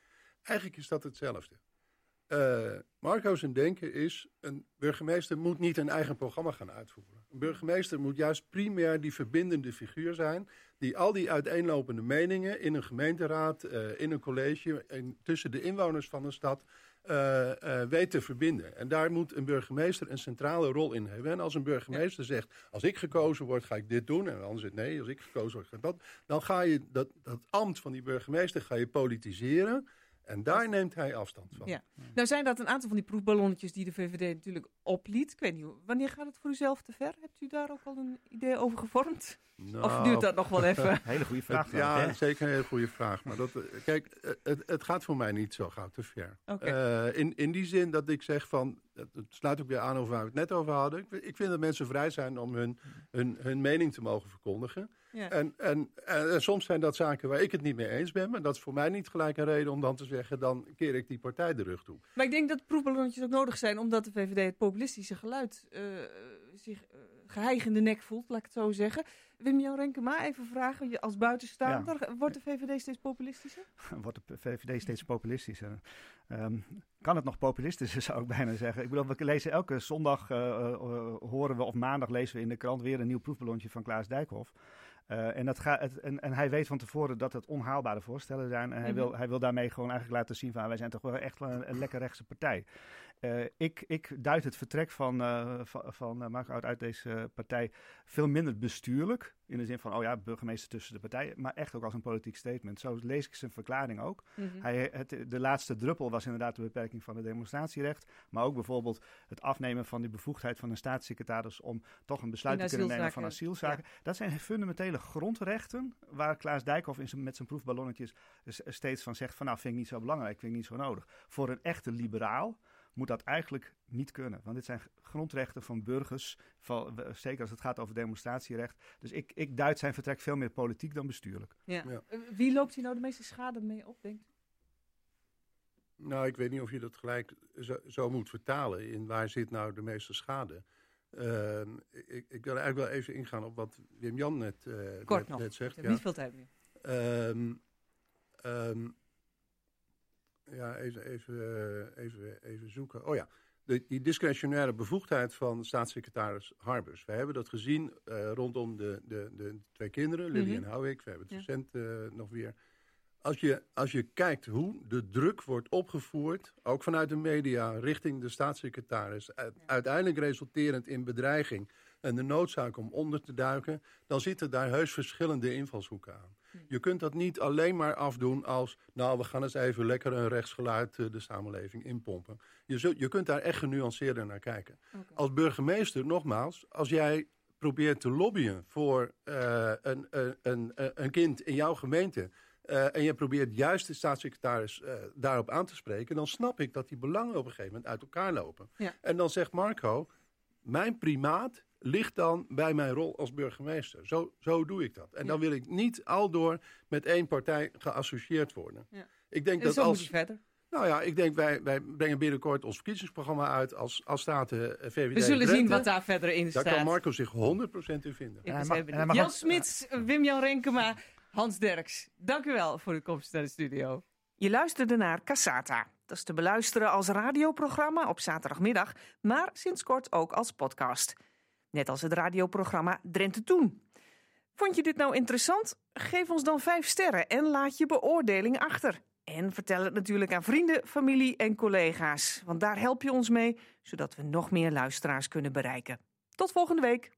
eigenlijk is dat hetzelfde. Uh, Marco zijn denken is, een burgemeester moet niet een eigen programma gaan uitvoeren. Een burgemeester moet juist primair die verbindende figuur zijn, die al die uiteenlopende meningen in een gemeenteraad, uh, in een college, in, tussen de inwoners van een stad, uh, weet te verbinden. En daar moet een burgemeester een centrale rol in hebben. En als een burgemeester zegt, als ik gekozen word, ga ik dit doen. En anders zegt, nee, als ik gekozen word, ga ik dat. Dan ga je dat, dat ambt van die burgemeester ga je politiseren. En daar neemt hij afstand van. Ja. Nou zijn dat een aantal van die proefballonnetjes die de VVD natuurlijk opliet. Ik weet niet, wanneer gaat het voor uzelf te ver? Hebt u daar ook al een idee over gevormd? Nou, of duurt dat nog wel even? hele goede vraag. ja, hè? zeker een hele goede vraag. Maar dat, kijk, het, het gaat voor mij niet zo gauw te ver. Okay. Uh, in, in die zin dat ik zeg van, het sluit ook weer aan over waar we het net over hadden. Ik, ik vind dat mensen vrij zijn om hun, hun, hun mening te mogen verkondigen. Ja. En, en, en, en, soms zijn dat zaken waar ik het niet mee eens ben. Maar dat is voor mij niet gelijk een reden om dan te zeggen... dan keer ik die partij de rug toe. Maar ik denk dat proefballonnetjes ook nodig zijn... omdat de VVD het populistische geluid uh, zich uh, geheig in de nek voelt, laat ik het zo zeggen. Wim-Jan Renkema, even vragen. Je als buitenstaander, ja. wordt de VVD steeds populistischer? Wordt de VVD steeds populistischer? Um, kan het nog populistischer, zou ik bijna zeggen. Ik bedoel, we lezen elke zondag, uh, horen we, of maandag lezen we in de krant... weer een nieuw proefballonnetje van Klaas Dijkhoff... Uh, en, dat gaat, het, en, en, hij weet van tevoren dat het onhaalbare voorstellen zijn. En hij, mm -hmm. wil, hij wil daarmee gewoon eigenlijk laten zien van wij zijn toch wel echt wel een, een lekker rechtse partij. Uh, ik, ik duid het vertrek van, uh, van, van Mark Oud uit deze partij veel minder bestuurlijk. In de zin van, oh ja, burgemeester tussen de partijen. Maar echt ook als een politiek statement. Zo lees ik zijn verklaring ook. Mm -hmm. hij, het, de laatste druppel was inderdaad de beperking van het demonstratierecht. Maar ook bijvoorbeeld het afnemen van die bevoegdheid van een staatssecretaris... om toch een besluit te kunnen nemen van asielzaken. Ja. Dat zijn fundamentele grondrechten... waar Klaas Dijkhoff in zijn, met zijn proefballonnetjes steeds van zegt... van nou, vind ik niet zo belangrijk, vind ik niet zo nodig. Voor een echte liberaal moet dat eigenlijk niet kunnen. Want dit zijn grondrechten van burgers, van, zeker als het gaat over demonstratierecht. Dus ik, ik duid zijn vertrek veel meer politiek dan bestuurlijk. Ja. ja. Wie loopt hier nou de meeste schade mee op, denkt u? Nou, ik weet niet of je dat gelijk zo, zo moet vertalen in waar zit nou de meeste schade. Uh, ik, ik, wil eigenlijk wel even ingaan op wat Wim-Jan net, uh, Kort net, nog. net zegt. Ja. Niet veel tijd meer. Um, um, ja, even, even, even, even zoeken. Oh ja, de, die discretionaire bevoegdheid van staatssecretaris Harbers. We hebben dat gezien uh, rondom de, de, de twee kinderen, Lily mm -hmm. en Houwik. We hebben het ja. recent uh, nog weer. Als je, als je kijkt hoe de druk wordt opgevoerd, ook vanuit de media, richting de staatssecretaris, uiteindelijk resulterend in bedreiging. En de noodzaak om onder te duiken, dan zitten daar heus verschillende invalshoeken aan. Je kunt dat niet alleen maar afdoen als, nou, we gaan eens even lekker een rechtsgeluid uh, de samenleving inpompen. Je, zult, je kunt daar echt genuanceerder naar kijken. Als burgemeester, nogmaals, als jij probeert te lobbyen voor uh, een, een, een, een kind in jouw gemeente uh, en je probeert juist de staatssecretaris uh, daarop aan te spreken, dan snap ik dat die belangen op een gegeven moment uit elkaar lopen. Ja. En dan zegt Marco, mijn primaat ligt dan bij mijn rol als burgemeester. Zo, zo doe ik dat. En ja. dan wil ik niet aldoor met één partij geassocieerd worden. Ja. Ik denk en dat zo als. Moet je verder. Nou ja, ik denk wij, wij brengen binnenkort ons verkiezingsprogramma uit als, als Staten uh, VVD. We zullen zien wat daar verder in staat. Daar kan Marco zich 100% in vinden. Ja, mag, Jan Smits, Wim-Jan Renkema, Hans Derks, dank u wel voor uw komst naar de studio. Je luisterde naar Cassata. Dat is te beluisteren als radioprogramma op zaterdagmiddag, maar sinds kort ook als podcast. Net als het radioprogramma Drenthe Toen. Vond je dit nou interessant? Geef ons dan vijf sterren en laat je beoordeling achter. En vertel het natuurlijk aan vrienden, familie en collega's. Want daar help je ons mee, zodat we nog meer luisteraars kunnen bereiken. Tot volgende week.